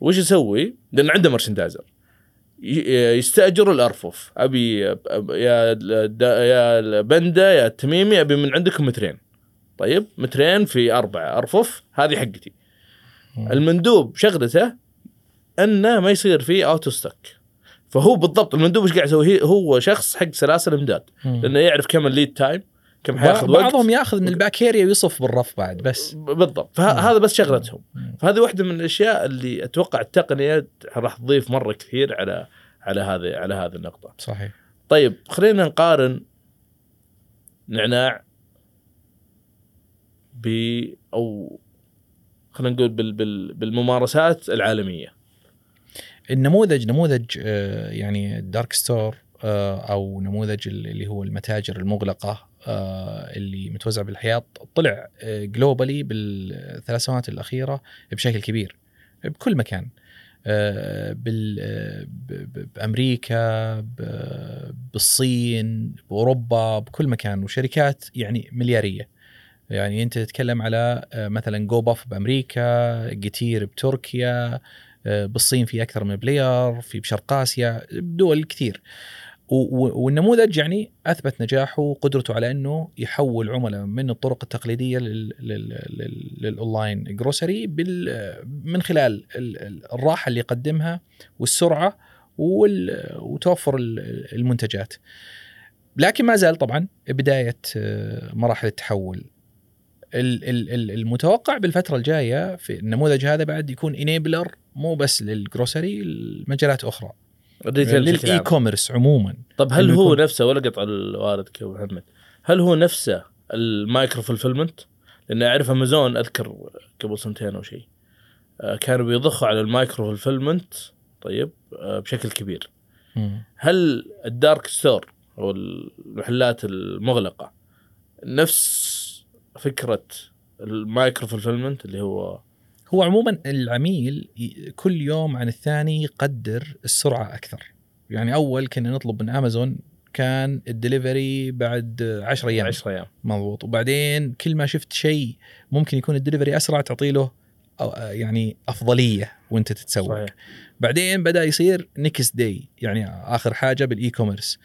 Speaker 2: وش يسوي؟ لأن عنده merchandiser يستأجر الأرفف. أبي يا يا البندا يا التميمي أبي من عندكم مترين. طيب مترين في أربع أرفف. هذه حقتي. المندوب شغلته أنه ما يصير فيه out of stock فهو بالضبط المندوب إيش قاعد يسوي؟ هو شخص حق سلاسل
Speaker 1: إمداد.
Speaker 2: لأنه يعرف كم ال lead time كم حياخذ وقت.
Speaker 1: بعضهم ياخذ من ال back area ويصف بالرف بعد بس.
Speaker 2: بالضبط. فهذا بس شغلتهم. فهذه واحدة من الأشياء اللي أتوقع التقنية راح تضيف مرة كثير على على هذه على هذه النقطة.
Speaker 1: صحيح.
Speaker 2: طيب خلينا نقارن نعناع ب أو خلينا نقول بال بال بالممارسات العالمية.
Speaker 1: النموذج نموذج آه، يعني ال dark store آه، أو نموذج اللي هو المتاجر المغلقة آه، اللي متوزع بالحياة طلع جلوبالي بالثلاث سنوات الأخيرة بشكل كبير بكل مكان بأمريكا بالصين بأوروبا بكل مكان وشركات يعني مليارية. يعني أنت تتكلم على مثلا جو باف بأمريكا جيتير بتركيا بالصين في أكثر من player في بشرق آسيا بدول كثير والنموذج يعني أثبت نجاحه وقدرته على إنه يحول عملاء من الطرق التقليدية لل- لل- لل- لل online grocery من خلال ال- ال- الراحة اللي يقدمها والسرعة وال- وتوفر ال- المنتجات. لكن ما زال طبعا بداية آه، مراحل التحول. ال- ال- ال- المتوقع بالفترة الجاية في النموذج هذا بعد يكون enabler مو بس لل
Speaker 2: grocery لمجالات
Speaker 1: أخرى
Speaker 2: لل
Speaker 1: e-commerce عموما
Speaker 2: طب هل هو
Speaker 1: يكون-
Speaker 2: نفسه ولا قطع الوالد يا محمد هل هو نفسه ال micro fulfillment؟ لأن أعرف أمازون أذكر قبل سنتين أو شيء آه، كانوا بيضخوا على ال micro fulfillment طيب آه، بشكل كبير هل ال dark store أو المحلات المغلقة نفس فكرة ال micro fulfillment اللي هو
Speaker 1: هو عموما العميل كل يوم عن الثاني يقدر السرعة أكثر. يعني أول كنا نطلب من امازون كان الدليفري بعد 10 أيام.
Speaker 2: 10 أيام.
Speaker 1: مضبوط. وبعدين كل ما شفت شيء ممكن يكون الدليفري أسرع تعطي له يعني أفضلية وأنت تتسوق.
Speaker 2: صحيح.
Speaker 1: بعدين بدأ يصير next day يعني آخر حاجة بال e-commerce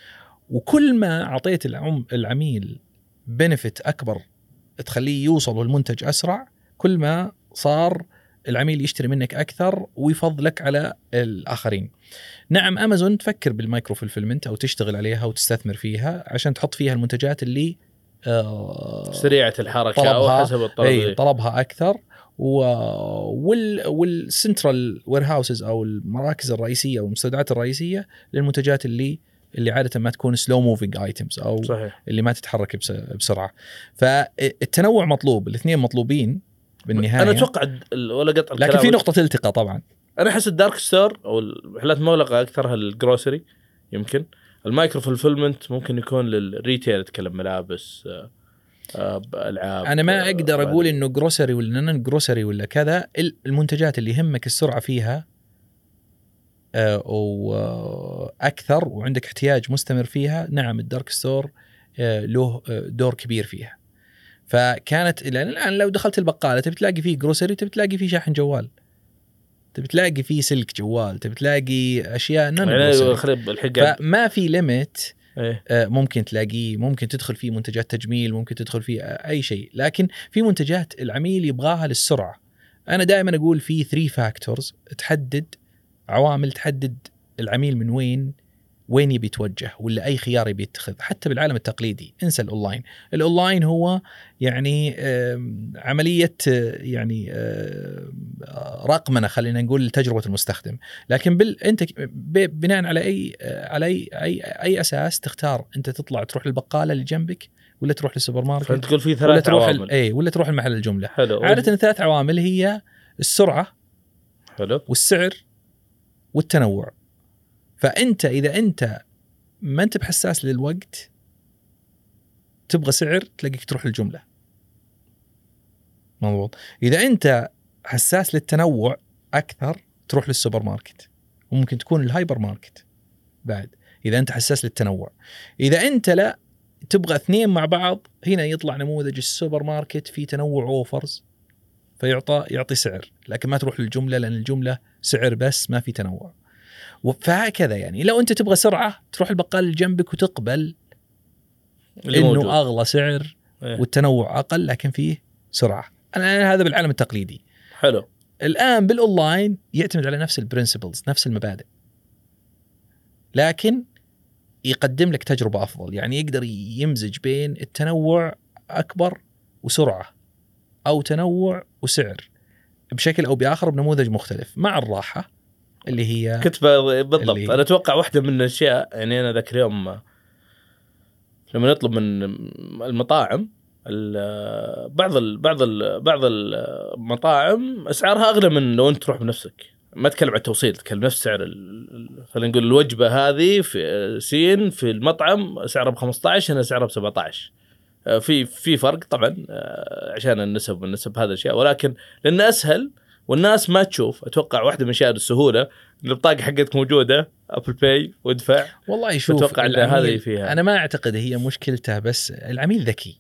Speaker 1: وكل ما أعطيت العم العميل benefit أكبر تخليه يوصل المنتج أسرع كل ما صار العميل يشتري منك أكثر ويفضلك على الآخرين. نعم أمازون تفكر بال micro fulfillment أو تشتغل عليها وتستثمر فيها عشان تحط فيها المنتجات اللي آه
Speaker 2: سريعة الحركة أو
Speaker 1: طلبها-
Speaker 2: حسب الطلب إي.
Speaker 1: طلبها أكثر. و... وال... وال central warehouses أو المراكز الرئيسية أو المستودعات الرئيسية للمنتجات اللي اللي عادة ما تكون slow moving items أو
Speaker 2: صحيح.
Speaker 1: اللي ما تتحرك بس... بسرعة. فالتنوع مطلوب الاثنين مطلوبين. بالنهاية
Speaker 2: أنا أتوقع الد- ال- ولا قطع
Speaker 1: لكن
Speaker 2: الكلام
Speaker 1: في نقطة التقاء طبعا.
Speaker 2: أنا أحس ال dark store أو المحلات المغلقه اكثرها ال grocery يمكن. ال micro fulfillment ممكن يكون لل retail أتكلم ملابس آه، آه، ألعاب
Speaker 1: أنا ما
Speaker 2: آه، أقدر
Speaker 1: أقول إنه grocery ولا non-grocery ولا كذا. ال- المنتجات اللي يهمك السرعة فيها وأكثر وعندك احتياج مستمر فيها نعم ال dark store له دور كبير فيها. فكانت لأن الآن لو دخلت البقالة تبي تلاقي فيه grocery تبي تلاقي فيه شاحن جوال. تبي تلاقي فيه سلك جوال تبي تلاقي أشياء non
Speaker 2: يعني عند-
Speaker 1: فما في limit
Speaker 2: إيه.
Speaker 1: آه، ممكن تلاقيه ممكن تدخل فيه منتجات تجميل ممكن تدخل فيه آه، أي شيء. لكن في منتجات العميل يبغاها للسرعة. أنا دائما أقول في 3 factors تحدد عوامل تحدد العميل من وين وين يبي يتوجه ولا أي خيار يبي يتخذ. حتى بالعالم التقليدي انسى الأونلاين. الأونلاين هو يعني عملية آه، يعني آه، رقمنه خلينا نقول لتجربة المستخدم. لكن بال أنت بناء على أي على أي أي, أي أساس تختار أنت تطلع تروح البقاله اللي جنبك ولا تروح للسوبر
Speaker 2: فأنت
Speaker 1: ماركت
Speaker 2: تقول في
Speaker 1: ولا
Speaker 2: ثلاث
Speaker 1: تروح ال-
Speaker 2: عوامل.
Speaker 1: اي ولا تروح المحل الجملة.
Speaker 2: حلو.
Speaker 1: عادة الثلاث عوامل هي السرعة
Speaker 2: حلو.
Speaker 1: والسعر والتنوع. فأنت إذا أنت ما أنت بحساس للوقت تبغى سعر تلاقيك تروح الجمله مضبوط. إذا أنت حساس للتنوع أكثر تروح للسوبر ماركت وممكن تكون الهايبر ماركت بعد إذا أنت حساس للتنوع. إذا أنت لا تبغى اثنين مع بعض هنا يطلع نموذج السوبر ماركت في تنوع offers فيعطى يعطي سعر. لكن ما تروح للجملة لأن الجملة سعر بس ما في تنوع. فهكذا يعني. لو أنت تبغى سرعة تروح البقال اللي جنبك وتقبل
Speaker 2: اللي موجود.
Speaker 1: انه أغلى سعر
Speaker 2: إيه.
Speaker 1: والتنوع أقل لكن فيه سرعة. أنا هذا بالعالم التقليدي.
Speaker 2: حلو.
Speaker 1: الآن بالأونلاين يعتمد على نفس ال principles نفس المبادئ. لكن يقدم لك تجربة أفضل. يعني يقدر يمزج بين التنوع أكبر وسرعة أو تنوع وسعر. بشكل أو بآخر بنموذج مختلف. مع الراحة اللي هي
Speaker 2: كنت بالضبط. أنا أتوقع واحدة من الأشياء يعني أنا ذاك اليوم لما نطلب من المطاعم ال- بعض ال بعض ال بعض المطاعم أسعارها أغلى من لو أنت تروح بنفسك. ما أتكلم عن التوصيل أتكلم نفس سعر خلينا نقول الوجبة هذه في سين في المطعم سعرها ب 15 هنا سعرها ب 17 آه، في في فرق طبعا آه، عشان النسب والنسب هذه الأشياء. ولكن لأنه أسهل والناس ما تشوف أتوقع واحدة من اشياء السهولة البطاقة حقتك موجودة Apple Pay وادفع.
Speaker 1: والله شوف
Speaker 2: إن
Speaker 1: العميل-
Speaker 2: هذه فيها.
Speaker 1: أنا ما أعتقد هي مشكلته بس العميل ذكي.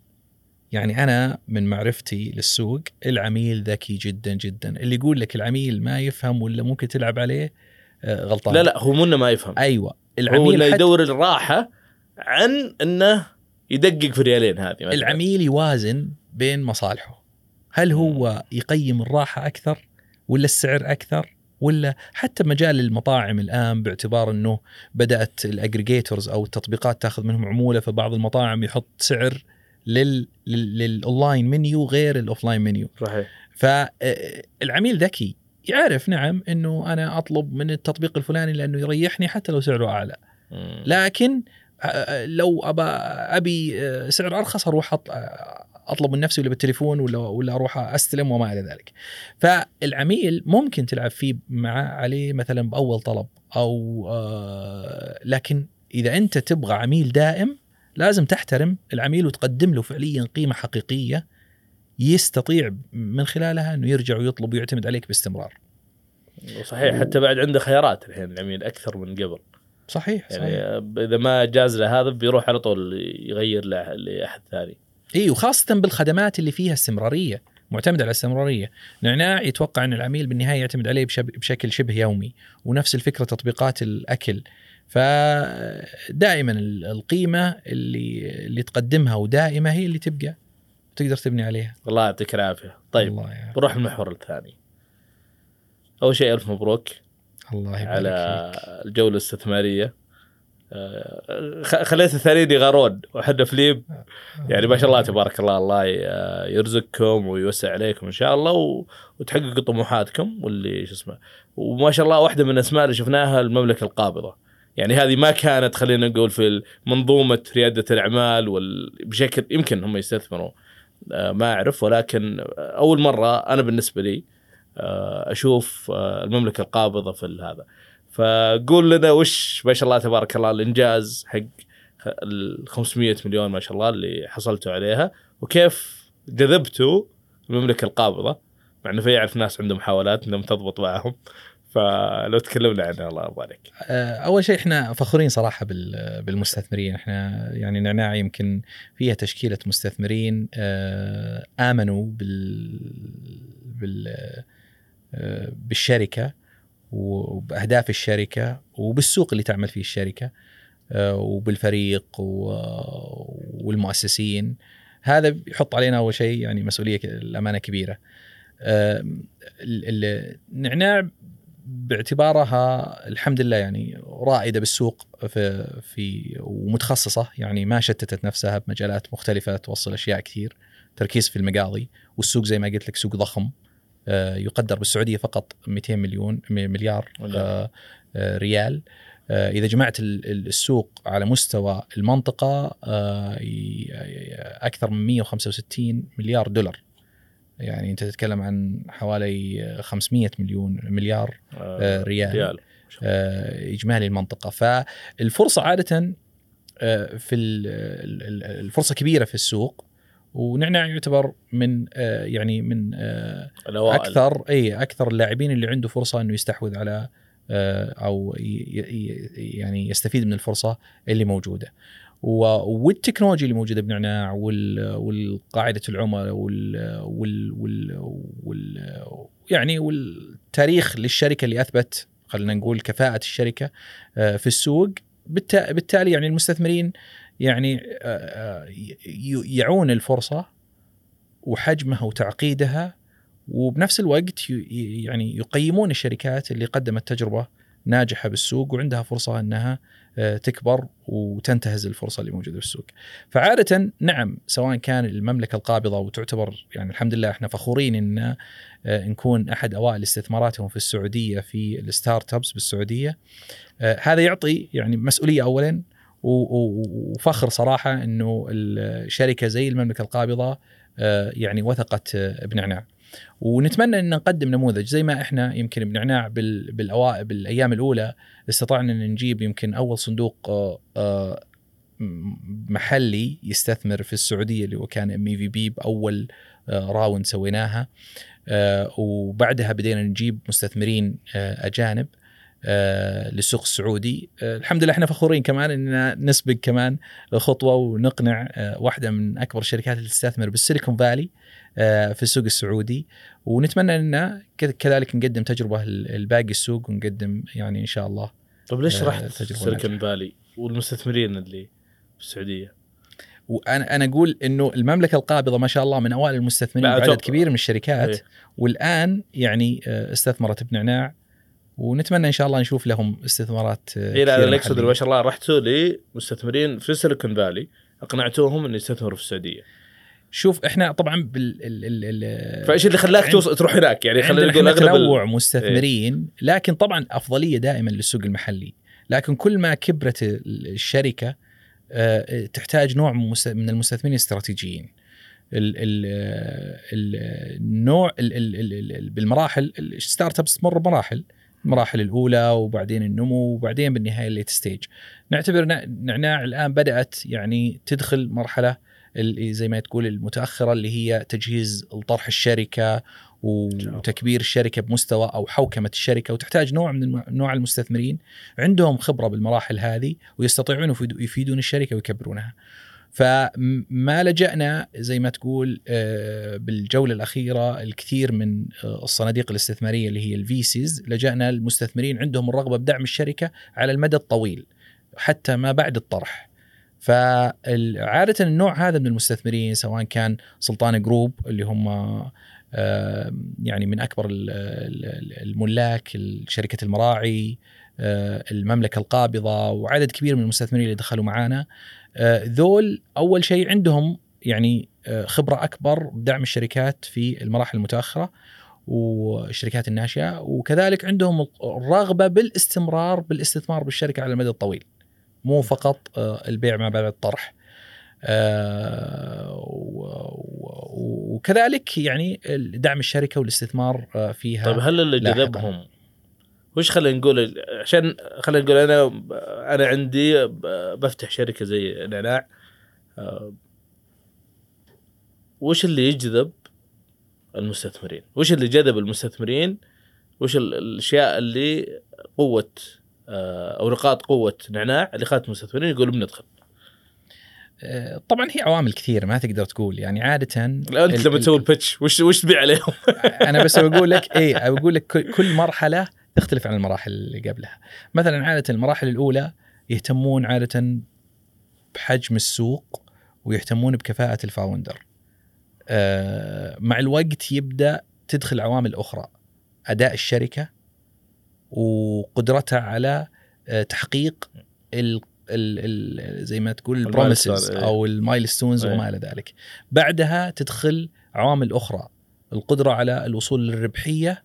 Speaker 1: يعني أنا من معرفتي للسوق العميل ذكي جدا جدا. اللي يقول لك العميل ما يفهم ولا ممكن تلعب عليه آه، غلطان.
Speaker 2: لا لا هو مو إنه ما يفهم.
Speaker 1: أيوه.
Speaker 2: هو
Speaker 1: العميل حتى
Speaker 2: يدور الراحة عن إنه يدقق في ريالين هذه مثلاً.
Speaker 1: العميل يوازن بين مصالحه. هل هو يقيم الراحة أكثر؟ ولا السعر أكثر ولا حتى مجال المطاعم الآن باعتبار إنه بدأت ال aggregators أو التطبيقات تأخذ منهم عمولة فبعض المطاعم يحط سعر لل لل- لل online menu غير ال offline menu
Speaker 2: صحيح.
Speaker 1: فالعميل ذكي يعرف نعم إنه أنا أطلب من التطبيق الفلاني لأنه يريحني حتى لو سعره
Speaker 2: أعلى.
Speaker 1: لكن آه، لو ابى أبي آه، سعر أرخص أروح آه، أطلب من نفسي ولا بالتليفون ولا ولا أروح أستلم وما إلى ذلك. فالعميل ممكن تلعب فيه مع عليه مثلا بأول طلب أو آه، لكن إذا أنت تبغى عميل دائم لازم تحترم العميل وتقدم له فعليا قيمة حقيقية يستطيع من خلالها إنه يرجع ويطلب ويعتمد عليك باستمرار.
Speaker 2: صحيح حتى بعد عنده خيارات الحين العميل أكثر من قبل
Speaker 1: صحيح
Speaker 2: يعني
Speaker 1: صحيح.
Speaker 2: إذا ما جاز له هذا بيروح على طول يغير لأحد ثاني
Speaker 1: إي وخاصة بالخدمات اللي فيها استمرارية معتمدة على الاستمرارية نعناع يتوقع أن العميل بالنهاية يعتمد عليه بشب- بشكل شبه يومي ونفس الفكرة تطبيقات الأكل. فدائما ال- القيمة اللي اللي تقدمها ودائمة هي اللي تبقى تقدر تبني عليها.
Speaker 2: الله يعطيك العافية. طيب
Speaker 1: الله يا
Speaker 2: بروح المحور الثاني. أول شيء ألف مبروك
Speaker 1: الله يبارك
Speaker 2: على
Speaker 1: فيك.
Speaker 2: الجولة الاستثمارية. خليت الثانيين يغارون. وحنا فليب يعني ما شاء الله تبارك الله الله ي- يرزقكم ويوسع عليكم إن شاء الله وتحققوا طموحاتكم واللي شو اسمه وما شاء الله واحدة من الأسماء اللي شفناها المملكة القابضة. يعني هذه ما كانت خلينا نقول في منظومة ريادة الأعمال وال... بشكل يمكن هم يستثمروا. آه، ما أعرف ولكن أول مرة أنا بالنسبة لي آه، أشوف آه، المملكة القابضة في هذا. فقول لنا وش ما شاء الله تبارك الله الإنجاز حق ال 500 مليون ما شاء الله اللي حصلتوا عليها وكيف جذبتوا المملكة القابضة؟ مع إنه في يعرف ناس عندهم محاولات إنهم تضبط معهم. فلو تكلمنا عنها الله يرضى عليك.
Speaker 1: آه، أول شيء إحنا فخورين صراحة بال- بالمستثمرين. إحنا يعني نعناع يمكن فيها تشكيلة مستثمرين آه، آمنوا بال بال آه، بالشركة. وبأهداف الشركة وبالسوق اللي تعمل فيه الشركة آه، وبالفريق والمؤسسين. هذا يحط علينا أول شيء يعني مسؤولية الأمانة كبيرة. ال- ال- النعناع باعتبارها الحمد لله يعني رائدة بالسوق في في ومتخصصة يعني ما شتتت نفسها بمجالات مختلفة توصل أشياء كثير تركيز في المقاضي والسوق زي ما قلت لك سوق ضخم. يقدر بالسعودية فقط 200 مليون مليار آه، آه، ريال. آه، إذا جمعت ال- ال- السوق على مستوى المنطقة آه، أكثر من 165 مليار دولار. يعني أنت تتكلم عن حوالي 500 مليون مليار آه، ريال.
Speaker 2: ريال.
Speaker 1: آه، اجمالي المنطقة. فالفرصة عادة آه، في ال- ال- ال- الفرصة كبيرة في السوق. ونعناع يعتبر من آه، يعني من آه، أكثر إي أكثر اللاعبين اللي عنده فرصة إنه يستحوذ على آه، أو يعني يستفيد من الفرصة اللي موجودة. والتكنولوجيا اللي موجودة بنعناع وال- والقاعدة العملاء وال, وال, وال, وال يعني والتاريخ للشركة اللي أثبت خلينا نقول كفاءة الشركة في السوق. بالتا- بالتالي يعني المستثمرين يعني آه، آه، يعون الفرصة وحجمها وتعقيدها وبنفس الوقت يعني يقيمون الشركات اللي قدمت تجربة ناجحة بالسوق وعندها فرصة أنها آه، تكبر وتنتهز الفرصة اللي موجودة بالسوق. فعادة نعم سواء كان المملكة القابضة وتعتبر يعني الحمد لله إحنا فخورين إن نكون أحد أوائل استثماراتهم في السعودية في الستارت أبس بالسعودية. هذا يعطي يعني مسؤولية اولا وفخر صراحة إنه الشركة زي المملكة القابضة آه، يعني وثقت آه، بنعناع. ونتمنى إن نقدم نموذج زي ما إحنا يمكن بنعناع بالأيام الأولى استطعنا إن نجيب يمكن أول صندوق آه، محلي يستثمر في السعودية اللي هو كان MVP بأول round سويناها وبعدها بدينا نجيب مستثمرين أجانب للسوق السعودي آه، الحمد لله إحنا فخورين كمان اننا نسبق كمان خطوه ونقنع آه، واحدة من أكبر الشركات اللي تستثمر بالسيليكون فالي آه، في السوق السعودي ونتمنى إن كذ- كذلك نقدم تجربة لباقي السوق ونقدم يعني إن شاء الله
Speaker 2: طيب ليش
Speaker 1: آه،
Speaker 2: رحت سيليكون فالي والمستثمرين اللي في السعودية؟
Speaker 1: وأنا أنا أقول إنه المملكة القابضة ما شاء الله من أوائل المستثمرين بعدد. كبير من الشركات
Speaker 2: إيه.
Speaker 1: والآن يعني آه، استثمرت بنعناع ونتمنى إن شاء الله نشوف لهم استثمارات آه،
Speaker 2: اي لا أنا اقصد. ما. شاء الله رحتوا لمستثمرين في سيليكون فالي أقنعتوهم إنه يستثمروا في السعودية.
Speaker 1: شوف إحنا طبعا بال ال ال
Speaker 2: فإيش اللي خلاك توصل تروح هناك؟ يعني خلينا نقول أغلب
Speaker 1: تنوع مستثمرين لكن طبعا أفضلية دائما للسوق المحلي. لكن كل ما كبرت ال- الشركة آه، تحتاج نوع من مست- من المستثمرين الاستراتيجيين ال ال ال النوع ال ال ال ال بالمراحل ال startups تمر بمراحل. المراحل الأولى وبعدين النمو وبعدين بالنهاية ال late stage نعتبر نعناع الآن بدأت يعني تدخل مرحلة اللي زي ما تقول المتأخرة اللي هي تجهيز لطرح الشركة وتكبير الشركة بمستوى أو حوكمة الشركة وتحتاج نوع من نوع المستثمرين عندهم خبرة بالمراحل هذه ويستطيعون يفيدون الشركة ويكبرونها. فما لجأنا زي ما تقول آه، بالجولة الأخيرة الكثير من آه، الصناديق الاستثمارية اللي هي ال VCs لجأنا المستثمرين عندهم الرغبة بدعم الشركة على المدى الطويل حتى ما بعد الطرح. فعادة النوع هذا من المستثمرين سواء كان سلطان Group اللي هم آه، يعني من أكبر ال- ال- الملاك شركة المراعي المملكة القابضة وعدد كبير من المستثمرين اللي دخلوا معانا. ذول أول شيء عندهم يعني آه، خبرة أكبر بدعم الشركات في المراحل المتأخرة والشركات الناشئة وكذلك عندهم الرغبة بالاستمرار بالاستثمار بالشركة على المدى الطويل مو فقط آه، البيع ما بعد الطرح آه، وكذلك يعني دعم الشركة والاستثمار آه، فيها
Speaker 2: طيب هل اللي. جذبهم وش خلينا نقول عشان خلينا نقول أنا أنا عندي بفتح شركة زي نعناع آه، وش اللي يجذب المستثمرين؟ وش اللي جذب المستثمرين؟ وش ال- الأشياء اللي قوة آه، أو نقاط قوة نعناع اللي خلت المستثمرين يقولوا بندخل؟
Speaker 1: آه، طبعا هي عوامل كثيرة ما تقدر تقول يعني
Speaker 2: عادة
Speaker 1: أنت
Speaker 2: لما تسوي البتش وش وش تبيع عليهم؟
Speaker 1: أنا بس بقول لك إيه بقول لك كل- كل مرحلة تختلف عن المراحل اللي قبلها مثلا عادة المراحل الأولى يهتمون عادة بحجم السوق ويهتمون بكفاءة ال founder آه، مع الوقت يبدأ تدخل عوامل أخرى أداء الشركة وقدرتها على آه، تحقيق ال ال ال زي ما تقول ال
Speaker 2: promises إيه.
Speaker 1: أو ال milestones
Speaker 2: إيه.
Speaker 1: وما إلى ذلك بعدها تدخل عوامل أخرى القدرة على الوصول للربحية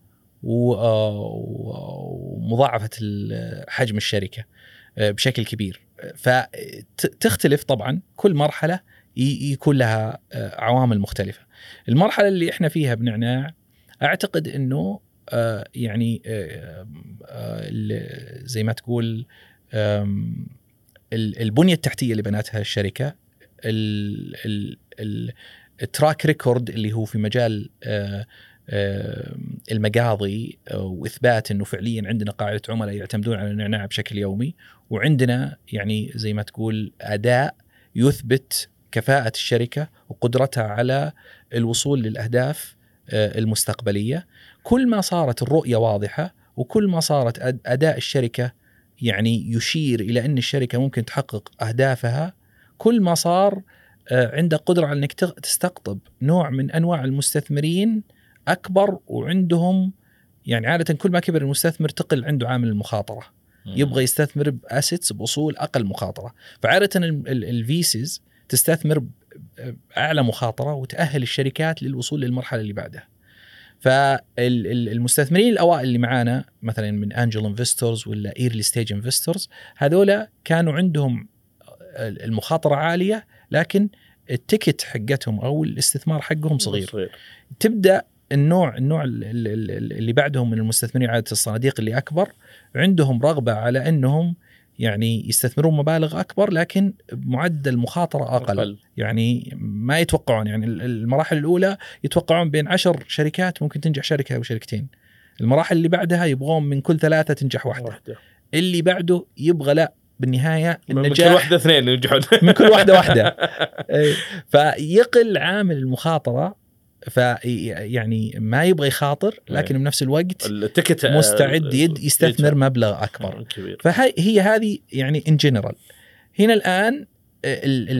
Speaker 1: ومضاعفة حجم الشركة آه، بشكل كبير. فتختلف طبعا كل مرحلة يكون لها آه، عوامل مختلفة. المرحلة اللي إحنا فيها بنعناع أعتقد إنه آه، يعني زي ما تقول البنية التحتية اللي بنتها الشركة ال- ال- ال- ال track record اللي هو في مجال المقاضي آه، وإثبات إنه فعليا عندنا قاعدة عملاء يعتمدون على النعناع بشكل يومي وعندنا يعني زي ما تقول أداء يثبت كفاءة الشركة وقدرتها على الوصول للأهداف آه، المستقبلية. كل ما صارت الرؤية واضحة وكل ما صارت أداء الشركة يعني يشير إلى أن الشركة ممكن تحقق أهدافها كل ما صار آه، عندك قدرة على إنك تستقطب نوع من أنواع المستثمرين أكبر وعندهم يعني عادة كل ما كبر المستثمر تقل عنده عامل المخاطرة. يبغى يستثمر بأسيتس بأصول أقل مخاطرة. فعادة الفيسز تستثمر باعلى مخاطرة وتأهل الشركات للوصول للمرحلة اللي بعدها. فالمستثمرين الأوائل اللي معانا مثلا من angel investors ولا early stage investors هذولا كانوا عندهم المخاطرة عالية لكن ال ticket حقتهم أو الاستثمار حقهم صغير, صغير. تبدأ النوع النوع اللي بعدهم من المستثمرين عاده الصناديق اللي أكبر عندهم رغبة على إنهم يعني يستثمرون مبالغ أكبر لكن بمعدل مخاطرة أقل. أقل. يعني ما يتوقعون يعني المراحل الأولى يتوقعون بين عشر شركات ممكن تنجح شركة أو شركتين. المراحل اللي بعدها يبغون من كل ثلاثة تنجح واحدة, واحدة. اللي بعده يبغى لا بالنهاية
Speaker 2: النجاح من كل واحدة اثنين ينجحون.
Speaker 1: من كل واحدة واحدة. فيقل عامل المخاطرة فيعني ما يبغى يخاطر لكن بنفس الوقت
Speaker 2: التكت
Speaker 1: مستعد يد يستثمر مبلغ أكبر. كبير. فهي هذه يعني ان جنرال هنا الآن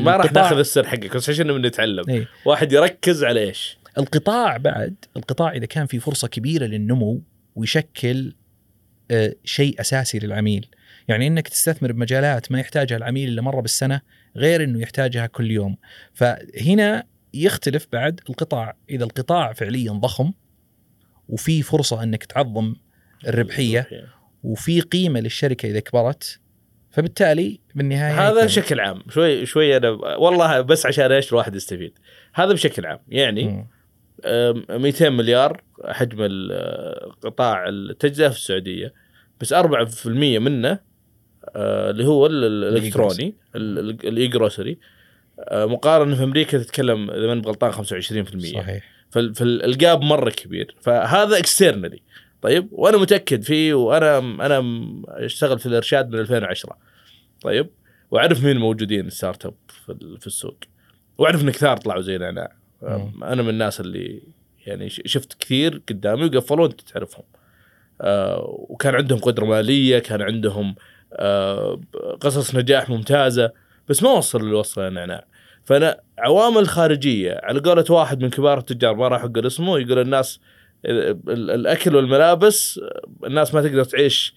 Speaker 2: ما راح ناخذ السر حقك بس عشان نتعلم. إيه؟ واحد يركز على إيش؟
Speaker 1: القطاع بعد القطاع إذا كان في فرصة كبيرة للنمو ويشكل شيء أساسي للعميل. يعني إنك تستثمر بمجالات ما يحتاجها العميل الا مرة بالسنة غير إنه يحتاجها كل يوم. فهنا يختلف بعد القطاع إذا القطاع فعليا ضخم وفي فرصة إنك تعظم الربحية وفي قيمة للشركة إذا كبرت فبالتالي بالنهاية
Speaker 2: هذا بشكل عام. شوي شوي أنا والله بس عشان إيش الواحد يستفيد. هذا بشكل عام. يعني م. 200 مليار حجم قطاع التجزئه في السعودية بس 4% منه آه، اللي هو الإلكتروني ال e-grocery مقارنة في أمريكا تتكلم إذا ماني غلطان 25% صحيح. فال gap مرة كبير. فهذا externally طيب وأنا متأكد فيه وأنا أنا أشتغل في الإرشاد من 2010 طيب وأعرف مين موجودين ستارت أب في السوق. وأعرف إن كثار طلعوا زي نعناع أنا من الناس اللي يعني شفت كثير قدامي وقفلوا أنت تعرفهم. آه وكان عندهم قدرة مالية كان عندهم آه قصص نجاح ممتازة. بس ما وصل وصل النعناع فأنا عوامل خارجية على قولة واحد من كبار التجار ما راح أقول اسمه يقول الناس الأكل والملابس الناس ما تقدر تعيش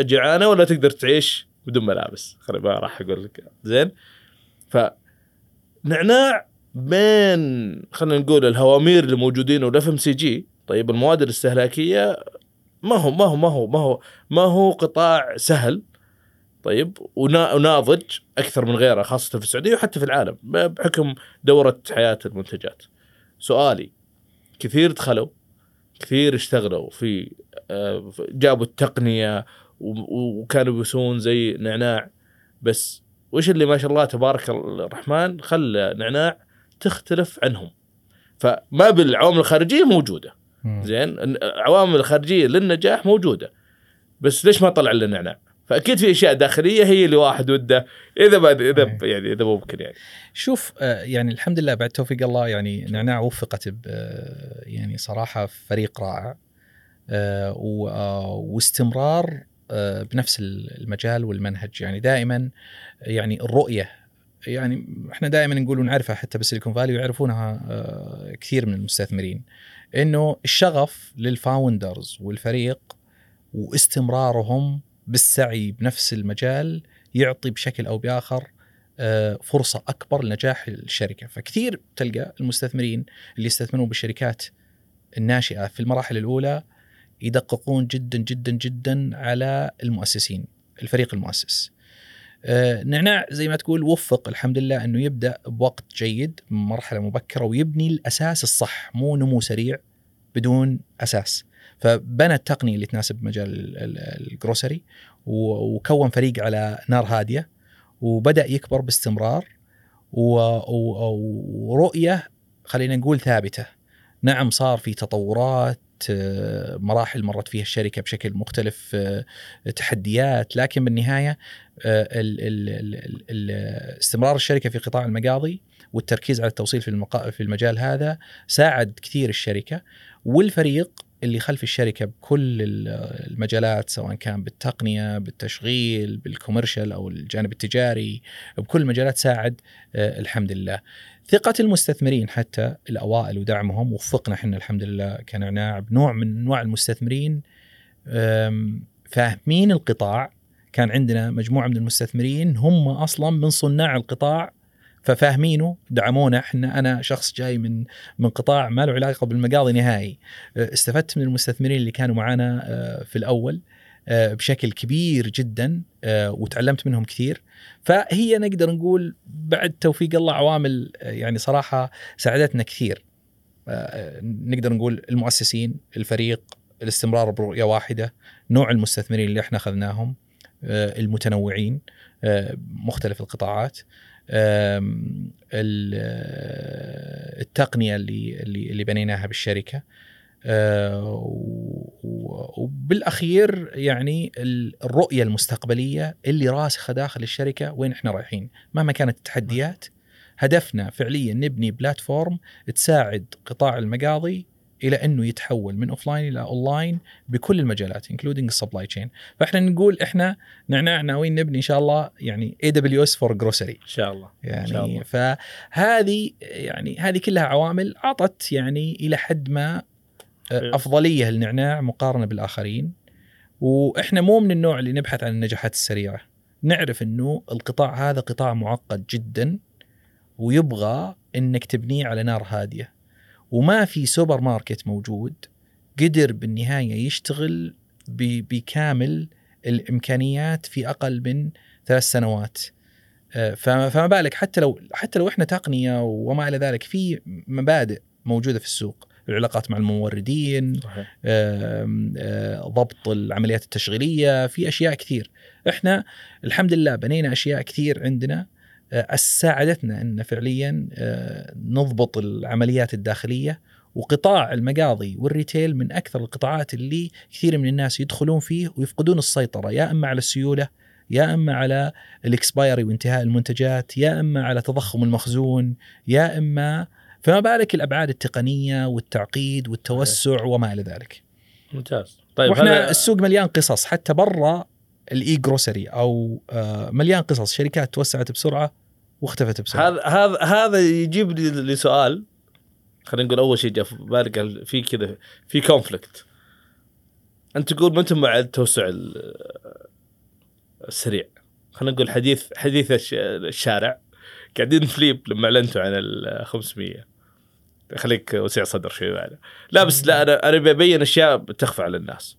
Speaker 2: جوعانة ولا تقدر تعيش بدون ملابس. خلي ما راح أقول لك. زين؟ ف نعناع بين خلينا نقول الهوامير اللي موجودين وال FMCG طيب المواد الاستهلاكية ما هو ما هو ما هو ما هو ما هو قطاع سهل. طيب وناضج أكثر من غيره خاصة في السعودية وحتى في العالم بحكم دورة حياة المنتجات. سؤالي كثير دخلوا كثير اشتغلوا في آه، جابوا التقنية وكانوا بيسوون زي نعناع بس وش اللي ما شاء الله تبارك الرحمن خلى نعناع تختلف عنهم فما بالعوامل الخارجية موجودة زين العوامل الخارجية للنجاح موجودة بس ليش ما طلع لنا نعناع؟ فأكيد في أشياء داخلية هي اللي واحد وده. إذا ما إذا إيه. يعني إذا ممكن يعني.
Speaker 1: شوف آه، يعني الحمد لله بعد توفيق الله يعني نعناع وفقت ب يعني صراحة فريق رائع. آه، واستمرار آه، بنفس المجال والمنهج. يعني دائما يعني الرؤية يعني إحنا دائما نقول ونعرفها حتى بسيليكون فالي ويعرفونها كثير من المستثمرين إنه الشغف للفاوندرز والفريق واستمرارهم بالسعي بنفس المجال يعطي بشكل أو بآخر آه، فرصة أكبر لنجاح الشركة، فكثير تلقى المستثمرين اللي يستثمرون بالشركات الناشئة في المراحل الأولى يدققون جدا جدا جدا على المؤسسين، الفريق المؤسس. آه، نعناع زي ما تقول وفق الحمد لله إنه يبدأ بوقت جيد مرحلة مبكرة ويبني الأساس الصح مو نمو سريع بدون أساس. فبنى التقنية اللي تناسب مجال الجروسري وكون فريق على نار هادية وبدأ يكبر باستمرار ورؤيه خلينا نقول ثابتة. نعم صار في تطورات مراحل مرت فيها الشركة بشكل مختلف تحديات لكن بالنهاية استمرار الشركة في قطاع المقاضي والتركيز على التوصيل في في المجال هذا ساعد كثير الشركة والفريق اللي خلف الشركة بكل ال- المجالات سواء كان بالتقنية بالتشغيل بالكوميرشال أو الجانب التجاري بكل المجالات ساعد آه، الحمد لله. ثقة المستثمرين حتى الأوائل ودعمهم وفقنا إحنا الحمد لله كنعناع بنوع من أنواع المستثمرين. فاهمين القطاع. كان عندنا مجموعة من المستثمرين هم أصلا من صناع القطاع ففاهمينه دعمونا إحنا أنا شخص جاي من من قطاع ما له علاقة بالمقاضي نهائي. أه، استفدت من المستثمرين اللي كانوا معانا أه، في الأول أه، بشكل كبير جدا وتعلمت منهم كثير. فهي نقدر نقول بعد توفيق الله عوامل يعني صراحة ساعدتنا كثير. نقدر نقول المؤسسين الفريق الاستمرار برؤية واحدة نوع المستثمرين اللي إحنا أخذناهم المتنوعين مختلف القطاعات. التقنية اللي اللي بنيناها بالشركة. آه، وبالأخير يعني ال- الرؤية المستقبلية اللي راسخة داخل الشركة وين إحنا رايحين. مهما كانت التحديات هدفنا فعليا نبني platform تساعد قطاع المقاضي إلى أنه يتحول من offline إلى اونلاين بكل المجالات including ال supply chain فإحنا نقول إحنا نعناع ناويين نبني إن شاء الله يعني AWS for grocery
Speaker 2: إن شاء الله. إن شاء
Speaker 1: يعني
Speaker 2: الله.
Speaker 1: فهذه يعني هذه كلها عوامل أعطت يعني إلى حد ما
Speaker 2: حلو.
Speaker 1: أفضلية للنعناع مقارنة بالآخرين. وإحنا مو من النوع اللي نبحث عن النجاحات السريعة. نعرف إنه القطاع هذا قطاع معقد جدا ويبغى إنك تبنيه على نار هادية. وما في سوبر ماركت موجود قدر بالنهاية يشتغل بكامل الإمكانيات في أقل من ثلاث سنوات. آه، فما بالك حتى لو حتى لو إحنا تقنية وما إلى ذلك في مبادئ موجودة في السوق. العلاقات مع الموردين
Speaker 2: صحيح.
Speaker 1: آه، ضبط العمليات التشغيلية في أشياء كثير. إحنا الحمد لله بنينا أشياء كثير عندنا ساعدتنا إن فعليا آه، نضبط العمليات الداخلية وقطاع المقاضي والريتيل من أكثر القطاعات اللي كثير من الناس يدخلون فيه ويفقدون السيطرة يا أما على السيولة يا أما على الإكسبايري وانتهاء المنتجات يا أما على تضخم المخزون يا أما فما بالك الأبعاد التقنية والتعقيد والتوسع وما إلى ذلك.
Speaker 2: ممتاز. طيب
Speaker 1: وإحنا
Speaker 2: هذا-
Speaker 1: السوق مليان قصص حتى برا ال e-grocery أو آه، مليان قصص شركات توسعت بسرعة واختفت بسرعة.
Speaker 2: هذا هذا هذا يجيب لي لسؤال. خلينا نقول أول شيء جاء في بالي قال في كذا في conflict أنت تقول ما أنتم مع التوسع ال- السريع. خلينا نقول حديث حديث الش- الشارع. قاعدين في ليب لما أعلنتوا عن ال 500 خليك وسيع صدر شوي معنا لا بس لا أنا أنا ببين أشياء تخفى على الناس.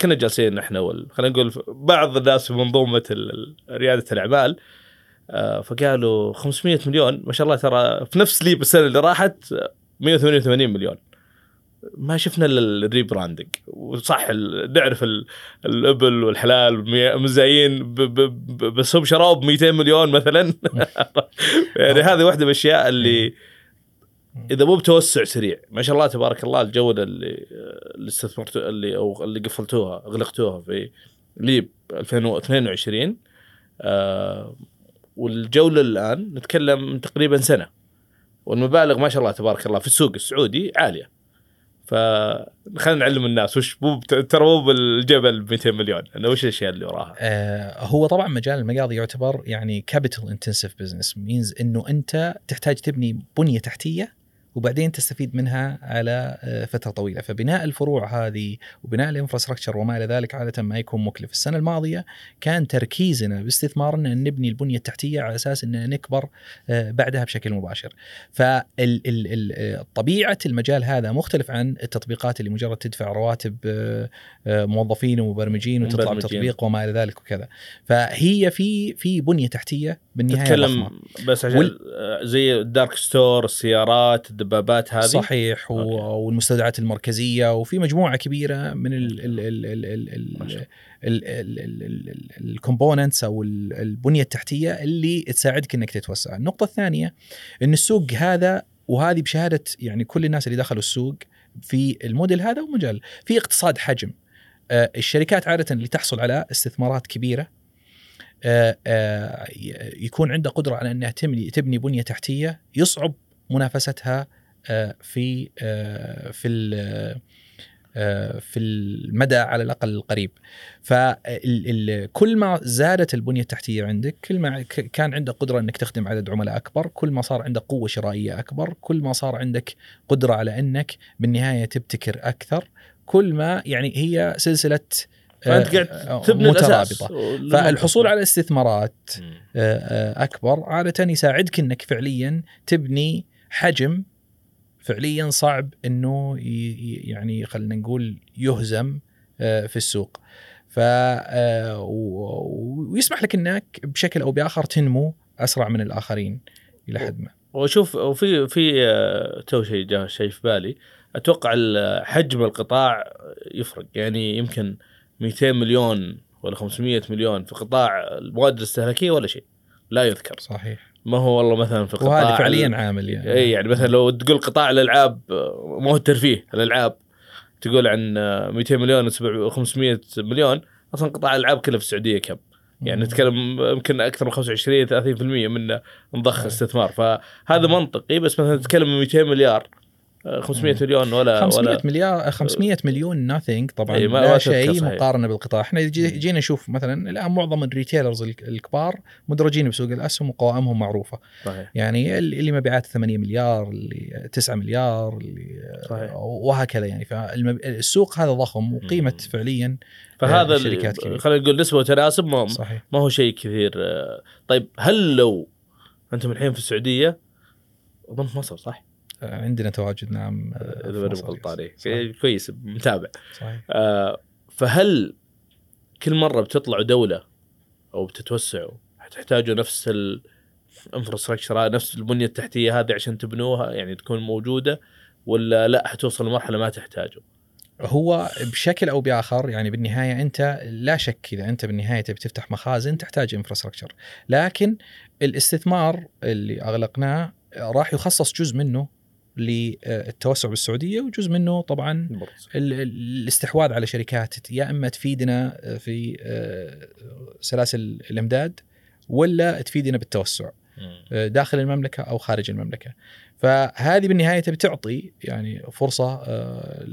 Speaker 2: كنا جالسين إحنا وال... خلينا نقول بعض الناس في منظومة ريادة الأعمال فقالوا 500 مليون. ما شاء الله ترى في نفس ليب السنة اللي راحت آه، 188 مليون. ما شفنا إلا ال rebranding. وصح نعرف ال- الإبل والحلال مزايين بس هم شروه ب 200 مليون مثلا. يعني هذه واحدة من الأشياء اللي إذا مو بتوسع سريع. ما شاء الله تبارك الله الجوله اللي اللي استثمرتوا اللي أو اللي قفلتوها أغلقتوها في ليب 2022 آه والجولة الآن نتكلم من تقريبا سنة. والمبالغ ما شاء الله تبارك الله في السوق السعودي عالية. فخلينا نعلم الناس وش مو ترى مو بالجبل 200 مليون. انه وش الأشياء اللي وراها؟
Speaker 1: آه، هو طبعا مجال المقاضي يعتبر يعني capital intensive business means إنه أنت تحتاج تبني بنية تحتية وبعدين تستفيد منها على آه، فترة طويلة. فبناء الفروع هذه وبناء الانفراستراكشر وما إلى ذلك عادة ما يكون مكلف. السنة الماضية كان تركيزنا باستثمارنا إن نبني البنية التحتية على أساس إن نكبر آه، بعدها بشكل مباشر. فطبيعه المجال هذا مختلف عن التطبيقات اللي مجرد تدفع رواتب آه، موظفين ومبرمجين وتطلع. بتطبيق وما إلى ذلك وكذا. فهي في في بنية تحتية بالنهاية
Speaker 2: تتكلم. بس عشان
Speaker 1: وال-
Speaker 2: زي ال dark store السيارات الدبابات هذه
Speaker 1: صحيح و...
Speaker 2: أوكي.
Speaker 1: والمستودعات المركزية وفي مجموعة كبيرة من ال ال ال ال ال
Speaker 2: ما
Speaker 1: ال
Speaker 2: شاء
Speaker 1: ال components أو ال- البنية التحتية اللي تساعدك إنك تتوسع. النقطة الثانية إن السوق هذا وهذه بشهادة يعني كل الناس اللي دخلوا السوق في الموديل هذا ومجال في اقتصاد حجم. آه، الشركات عادة اللي تحصل على استثمارات كبيرة يكون عندها قدرة على إنها تبني تبني بنية تحتية يصعب منافستها آه، في آه، في آه، في المدى على الأقل القريب. فكل ما زادت البنية التحتية عندك كل ما كان عندك قدرة إنك تخدم عدد عملاء أكبر كل ما صار عندك قوة شرائية أكبر كل ما صار عندك قدرة على إنك بالنهاية تبتكر أكثر كل ما يعني هي سلسلة
Speaker 2: فأنت
Speaker 1: آه،
Speaker 2: قاعد
Speaker 1: آه،
Speaker 2: تبني
Speaker 1: الأساس. فالحصول على استثمارات. آه، آه، أكبر. عاده يساعدك إنك فعليا تبني حجم فعليا صعب إنه يعني خلينا نقول يهزم آه، في السوق. ف آه، ويسمح لك إنك بشكل أو بآخر تنمو أسرع من الآخرين إلى حد ما.
Speaker 2: وشوف وفي في آه، تو شيء جاء شيء في بالي. أتوقع حجم القطاع يفرق. يعني يمكن 200 مليون ولا 500 مليون في قطاع المواد الاستهلاكية ولا شيء. لا يذكر.
Speaker 1: صحيح.
Speaker 2: ما هو والله مثلا في قطاع
Speaker 1: وهذا فعليا
Speaker 2: ال-
Speaker 1: عامل يعني.
Speaker 2: اي يعني مثلا لو تقول قطاع الألعاب ما هو الترفيه الألعاب. تقول عن آه، 200 مليون و 500 مليون أصلا قطاع الألعاب كله في السعودية كم؟ يعني. نتكلم يمكن أكثر من 25 30% منه
Speaker 1: صحيح.
Speaker 2: استثمار. فهذا منطقي بس مثلا تتكلم من 200 مليار. 500 مليون ولا
Speaker 1: 500
Speaker 2: ولا
Speaker 1: مليار 500 مليون ناثينج طبعا
Speaker 2: إي، ما-
Speaker 1: لا شيء. مقارنة بالقطاع إحنا
Speaker 2: مم.
Speaker 1: جينا نشوف مثلا الآن معظم الريتيلرز الك- الكبار مدرجين بسوق الأسهم وقوائمهم معروفة
Speaker 2: صحيح
Speaker 1: يعني اللي مبيعات 8 مليار اللي 9 مليار اللي
Speaker 2: صحيح
Speaker 1: وهكذا يعني فالسوق هذا ضخم وقيمة
Speaker 2: مم.
Speaker 1: فعليا
Speaker 2: فهذا. ال- خلينا نقول نسبة وتناسب ما, ما هو شيء كثير آه، طيب هل لو أنتم الحين في السعودية اظن في مصر صح؟
Speaker 1: عندنا تواجد نعم
Speaker 2: اذا ماني. غلطان. كويس متابع
Speaker 1: صحيح
Speaker 2: آه، فهل كل مرة بتطلعوا دولة أو بتتوسعوا حتحتاجوا نفس ال infrastructure نفس البنية التحتية هذه عشان تبنوها يعني تكون موجودة ولا لا حتوصل لمرحلة ما تحتاجوا
Speaker 1: هو بشكل أو بآخر يعني بالنهاية أنت لا شك إذا أنت بالنهاية تبي تفتح مخازن تحتاج infrastructure لكن الاستثمار اللي أغلقناه راح يخصص جزء منه للتوسع بالسعودية وجزء منه طبعا ال- ال- الاستحواذ على شركات يا إما تفيدنا في آه، سلاسل الإمداد ولا تفيدنا بالتوسع آه، داخل المملكة أو خارج المملكة. فهذه بالنهاية تبي تعطي يعني فرصة آه،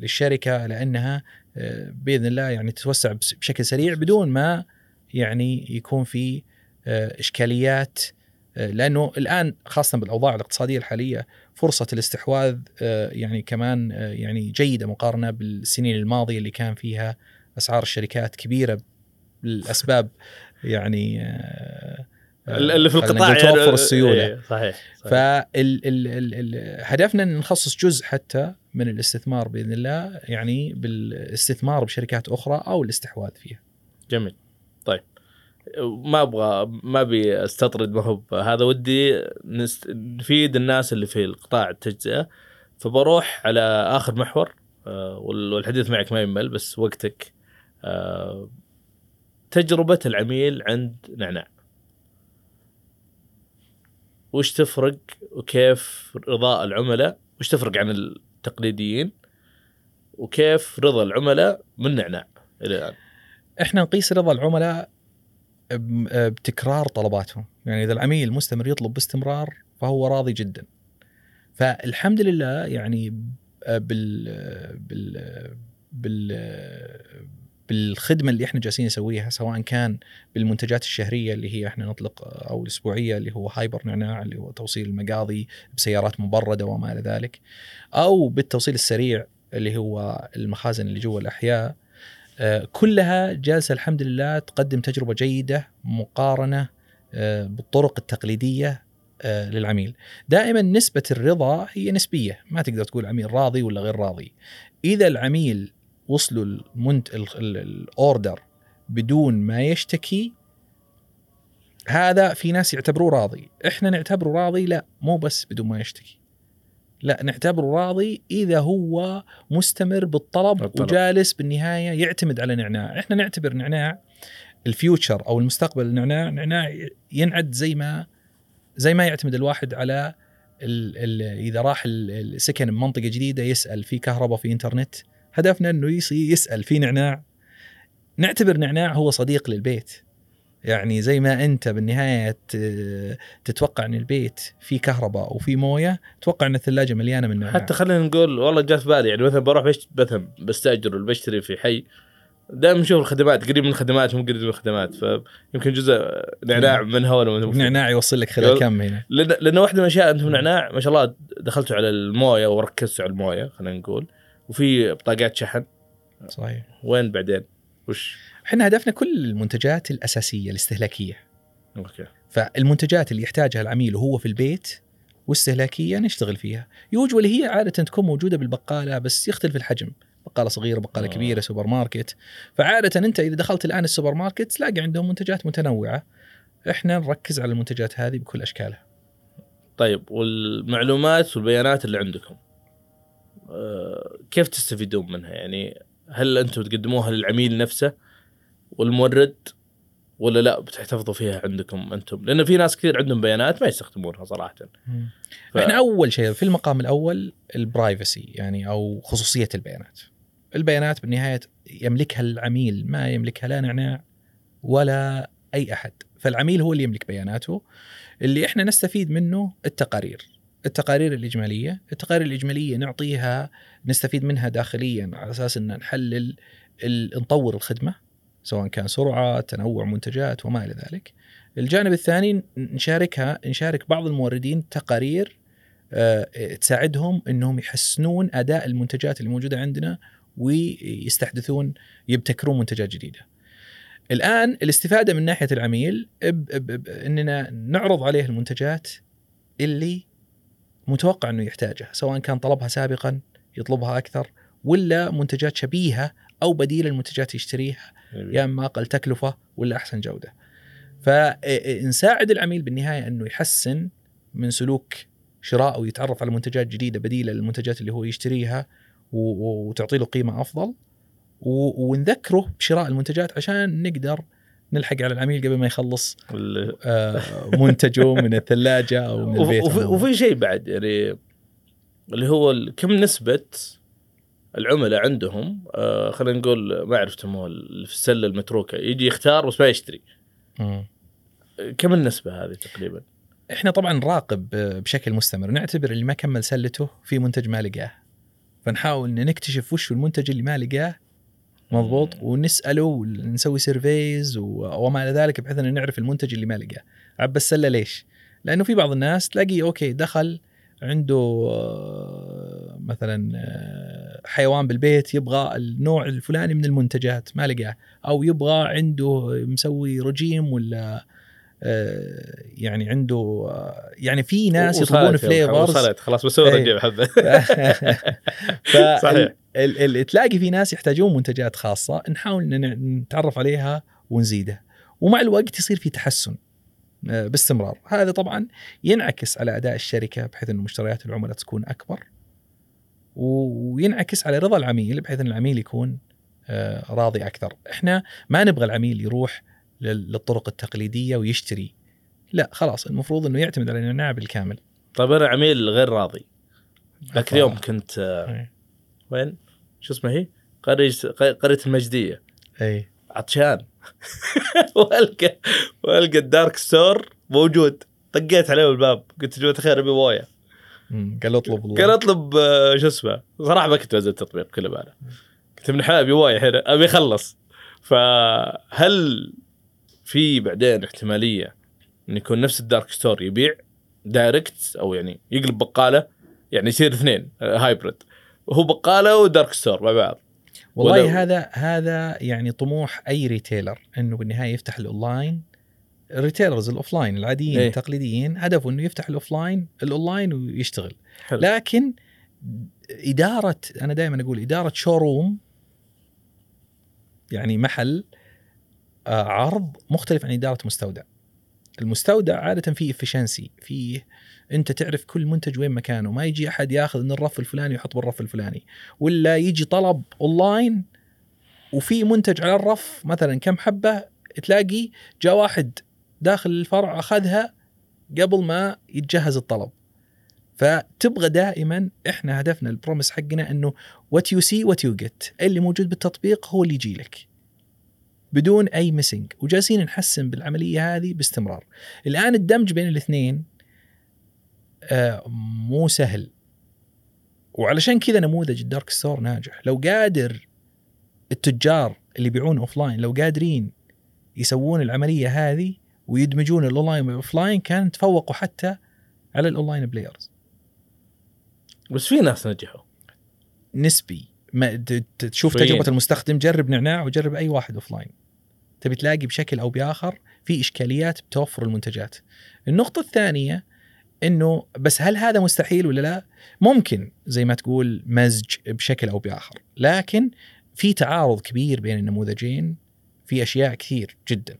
Speaker 1: للشركة لأنها آه، بإذن الله يعني تتوسع بشكل سريع بدون ما يعني يكون في آه، إشكاليات آه، لأنه الآن خاصة بالأوضاع الاقتصادية الحالية فرصة الاستحواذ آه، يعني كمان آه، يعني جيدة مقارنة بالسنين الماضية اللي كان فيها أسعار الشركات كبيرة للأسباب يعني آه، آه،
Speaker 2: اللي في القطاع
Speaker 1: نقول توفر
Speaker 2: يعني-
Speaker 1: السيولة
Speaker 2: إيه، صحيح, صحيح.
Speaker 1: فهدفنا إن نخصص جزء حتى من الاستثمار بإذن الله يعني بالاستثمار بشركات أخرى أو الاستحواذ فيها.
Speaker 2: جميل طيب ما أبغى ما أبي أستطرد ما هو هذا ودي نست... نفيد الناس اللي في القطاع التجزئة. فبروح على آخر محور آه، وال- والحديث معك ما يمل بس وقتك. آه، تجربة العميل عند نعناع. وش تفرق وكيف رضاء العملاء؟ وش تفرق عن التقليديين؟ وكيف رضا العملاء من نعناع إلى الآن؟
Speaker 1: إحنا نقيس رضا العملاء بتكرار طلباتهم، يعني إذا العميل مستمر يطلب باستمرار فهو راضي جدا. فالحمد لله يعني بال بال بال بالخدمة اللي إحنا جالسين نسويها سواء كان بالمنتجات الشهرية اللي هي إحنا نطلق أو الأسبوعية اللي هو هايبر نعناع اللي هو توصيل المقاضي بسيارات مبردة وما إلى ذلك أو بالتوصيل السريع اللي هو المخازن اللي جوا الأحياء آه، كلها جالسة الحمد لله تقدم تجربة جيدة مقارنة آه، بالطرق التقليدية آه، للعميل. دائما نسبة الرضا هي نسبية، ما تقدر تقول عميل راضي ولا غير راضي. إذا العميل وصلوا المنت ال- ال- الأوردر بدون ما يشتكي هذا في ناس يعتبروه راضي، إحنا نعتبره راضي لا مو بس بدون ما يشتكي. لا نعتبره راضي إذا هو مستمر بالطلب,
Speaker 2: بالطلب.
Speaker 1: وجالس بالنهاية يعتمد على نعناع، إحنا نعتبر نعناع الفيوتشر أو المستقبل النعناع نعناع ينعد زي ما زي ما يعتمد الواحد على ال ال إذا راح ال- السكن بمنطقة جديدة يسأل في كهرباء في إنترنت. هدفنا إنه يسأل في نعناع. نعتبر نعناع هو صديق للبيت. يعني زي ما أنت بالنهاية تتوقع إن البيت فيه كهرباء وفيه موية توقع إن الثلاجة مليانة من نعناع
Speaker 2: حتى خلينا نقول والله جاء في بالي يعني مثلا بروح مثلا بستأجر ولا بشتري في حي دائما نشوف الخدمات قريب من الخدمات مو قريب من الخدمات فيمكن جزء نعناع منها ولا من
Speaker 1: نعناع يوصل لك خلال. كم هنا
Speaker 2: لأن لأن واحدة من الأشياء أنتم نعناع ما شاء الله دخلتوا على الموية وركزتوا على الموية خلينا نقول وفي بطاقات شحن
Speaker 1: صحيح
Speaker 2: وين بعدين؟ وش؟
Speaker 1: إحنا هدفنا كل المنتجات الأساسية الاستهلاكية.
Speaker 2: أوكي.
Speaker 1: فالمنتجات اللي يحتاجها العميل وهو في البيت واستهلاكية نشتغل فيها. usual هي عادة تكون موجودة بالبقالة بس يختلف الحجم. بقالة صغيرة بقالة
Speaker 2: آه.
Speaker 1: كبيرة سوبر ماركت فعادة أنت إذا دخلت الآن السوبر ماركت تلاقي عندهم منتجات متنوعة. إحنا نركز على المنتجات هذه بكل أشكالها.
Speaker 2: طيب والمعلومات والبيانات اللي عندكم؟ آه، كيف تستفيدون منها؟ يعني هل أنتم تقدموها للعميل نفسه؟ والمورد ولا لا بتحتفظوا فيها عندكم أنتم؟ لأن في ناس كثير عندهم بيانات ما يستخدمونها صراحة. ف...
Speaker 1: إحنا أول شيء في المقام الأول البرايفسي يعني أو خصوصية البيانات. البيانات بالنهاية يملكها العميل ما يملكها لا نعناع ولا أي أحد، فالعميل هو اللي يملك بياناته. اللي إحنا نستفيد منه التقارير. التقارير الإجمالية، التقارير الإجمالية نعطيها نستفيد منها داخليا على أساس إن نحلل نطور الخدمة. سواء كان سرعة، تنوع منتجات وما إلى ذلك. الجانب الثاني نشاركها نشارك بعض الموردين تقارير آه، تساعدهم إنهم يحسنون أداء المنتجات اللي موجودة عندنا ويستحدثون يبتكرون منتجات جديدة. الآن الاستفادة من ناحية العميل ب- إننا نعرض عليه المنتجات اللي متوقع إنه يحتاجها، سواء كان طلبها سابقا يطلبها أكثر ولا منتجات شبيهة أو بديل المنتجات يشتريها يا إما أقل تكلفة ولا أحسن جودة. فنساعد العميل بالنهاية إنه يحسن من سلوك شرائه ويتعرف على منتجات جديدة بديله للمنتجات اللي هو يشتريها وتعطي له قيمة أفضل ونذكره بشراء المنتجات عشان نقدر نلحق على العميل قبل ما يخلص آه، منتجه من الثلاجة أو من البيت
Speaker 2: وفي, شيء بعد يعني اللي هو كم نسبة العملاء عندهم آه خلينا نقول ما هم اللي في السلة المتروكة يجي يختار بس ما يشتري.
Speaker 1: مم.
Speaker 2: كم النسبة هذه تقريبا؟
Speaker 1: إحنا طبعا نراقب بشكل مستمر. نعتبر اللي ما كمل سلته في منتج ما لقاه. فنحاول نكتشف وش المنتج اللي ما لقاه. مضبوط؟ ونسأله ونسوي surveys وما إلى ذلك بحيث ان نعرف المنتج اللي ما لقاه. عبى السلة ليش؟ لأنه في بعض الناس تلاقيه أوكي دخل عنده آه، مثلا آه، حيوان بالبيت يبغى النوع الفلاني من المنتجات ما لقاه. أو يبغى عنده مسوي رجيم ولا آه، يعني عنده آه، يعني في ناس يطلبون فليفرز
Speaker 2: وصلت خلاص بسوي
Speaker 1: إيه.
Speaker 2: رجيم حبه. صحيح.
Speaker 1: تلاقي في ناس يحتاجون منتجات خاصة نحاول ان نتعرف عليها ونزيدها ومع الوقت يصير في تحسن آه، باستمرار. هذا طبعا ينعكس على أداء الشركة بحيث إنه مشتريات العملاء تكون أكبر. وينعكس على رضا العميل بحيث إن العميل يكون آه، راضي أكثر. إحنا ما نبغى العميل يروح لل- للطرق التقليدية ويشتري. لا خلاص المفروض إنه يعتمد على النعناع بالكامل.
Speaker 2: طيب أنا عميل غير راضي. ذاك. اليوم كنت آه،
Speaker 1: إيه.
Speaker 2: وين؟ شو اسمها هي؟ قرية قرية المجدية.
Speaker 1: اي
Speaker 2: عطشان. والقى والقى ال dark store موجود. طقيت عليه الباب. قلت يا جماعة الخير أبي مويه
Speaker 1: قال اطلب والله.
Speaker 2: قال اطلب آه، شو اسمه صراحة ما كنت بنزل التطبيق بكل امانة. كنت من حالي أبي هنا أبي أخلص. فهل في بعدين احتمالية إن يكون نفس ال dark store يبيع direct؟ أو يعني يقلب بقالة؟ يعني يصير اثنين آه، hybrid. وهو بقالة و dark store مع بعض.
Speaker 1: والله
Speaker 2: ولو-
Speaker 1: هذا هذا يعني طموح أي retailer إنه بالنهاية يفتح ال online ال retailers ال offline العاديين
Speaker 2: إيه.
Speaker 1: التقليديين هدفه إنه يفتح ال offline ال online ويشتغل
Speaker 2: حلو.
Speaker 1: لكن اداره أنا دائما أقول إدارة showroom يعني محل آه، عرض مختلف عن إدارة مستودع المستودع عادة فيه efficiency فيه أنت تعرف كل منتج وين مكانه ما يجي أحد ياخذ من الرف الفلاني ويحط بالرف الفلاني ولا يجي طلب اونلاين وفي منتج على الرف مثلا كم حبة تلاقي جاء واحد داخل الفرع أخذها قبل ما يتجهز الطلب. فتبغى دائما إحنا هدفنا ال promise حقنا إنه what you see what you get اللي موجود بالتطبيق هو اللي يجي لك. بدون أي missing وجالسين نحسن بالعملية هذه باستمرار. الآن الدمج بين الاثنين آه، مو سهل. وعلشان كذا نموذج ال dark store ناجح. لو قادر التجار اللي يبيعون offline لو قادرين يسوون العملية هذه ويدمجون ال online بال offline كان تفوقوا حتى على ال online players
Speaker 2: بس في ناس نجحوا.
Speaker 1: نسبي. ما تشوف
Speaker 2: شويين.
Speaker 1: تجربة المستخدم جرب نعناع وجرب أي واحد offline تبي تلاقي بشكل أو بآخر في إشكاليات بتوفر المنتجات. النقطة الثانية إنه بس هل هذا مستحيل ولا لا؟ ممكن زي ما تقول مزج بشكل أو بآخر. لكن في تعارض كبير بين النموذجين في أشياء كثير جدا.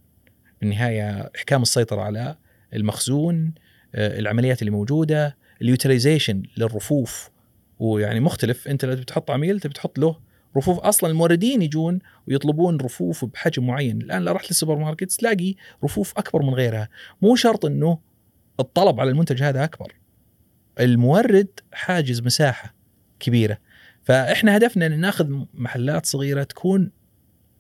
Speaker 1: بالنهاية إحكام السيطرة على المخزون آه، العمليات اللي موجودة ال utilization للرفوف ويعني مختلف. أنت لو بتحط عميل تبي تحط له رفوف. أصلا الموردين يجون ويطلبون رفوف بحجم معين. الآن لو رحت للسوبر ماركت تلاقي رفوف أكبر من غيرها. مو شرط إنه الطلب على المنتج هذا أكبر. المورد حاجز مساحة كبيرة. فإحنا هدفنا إن ناخذ محلات صغيرة تكون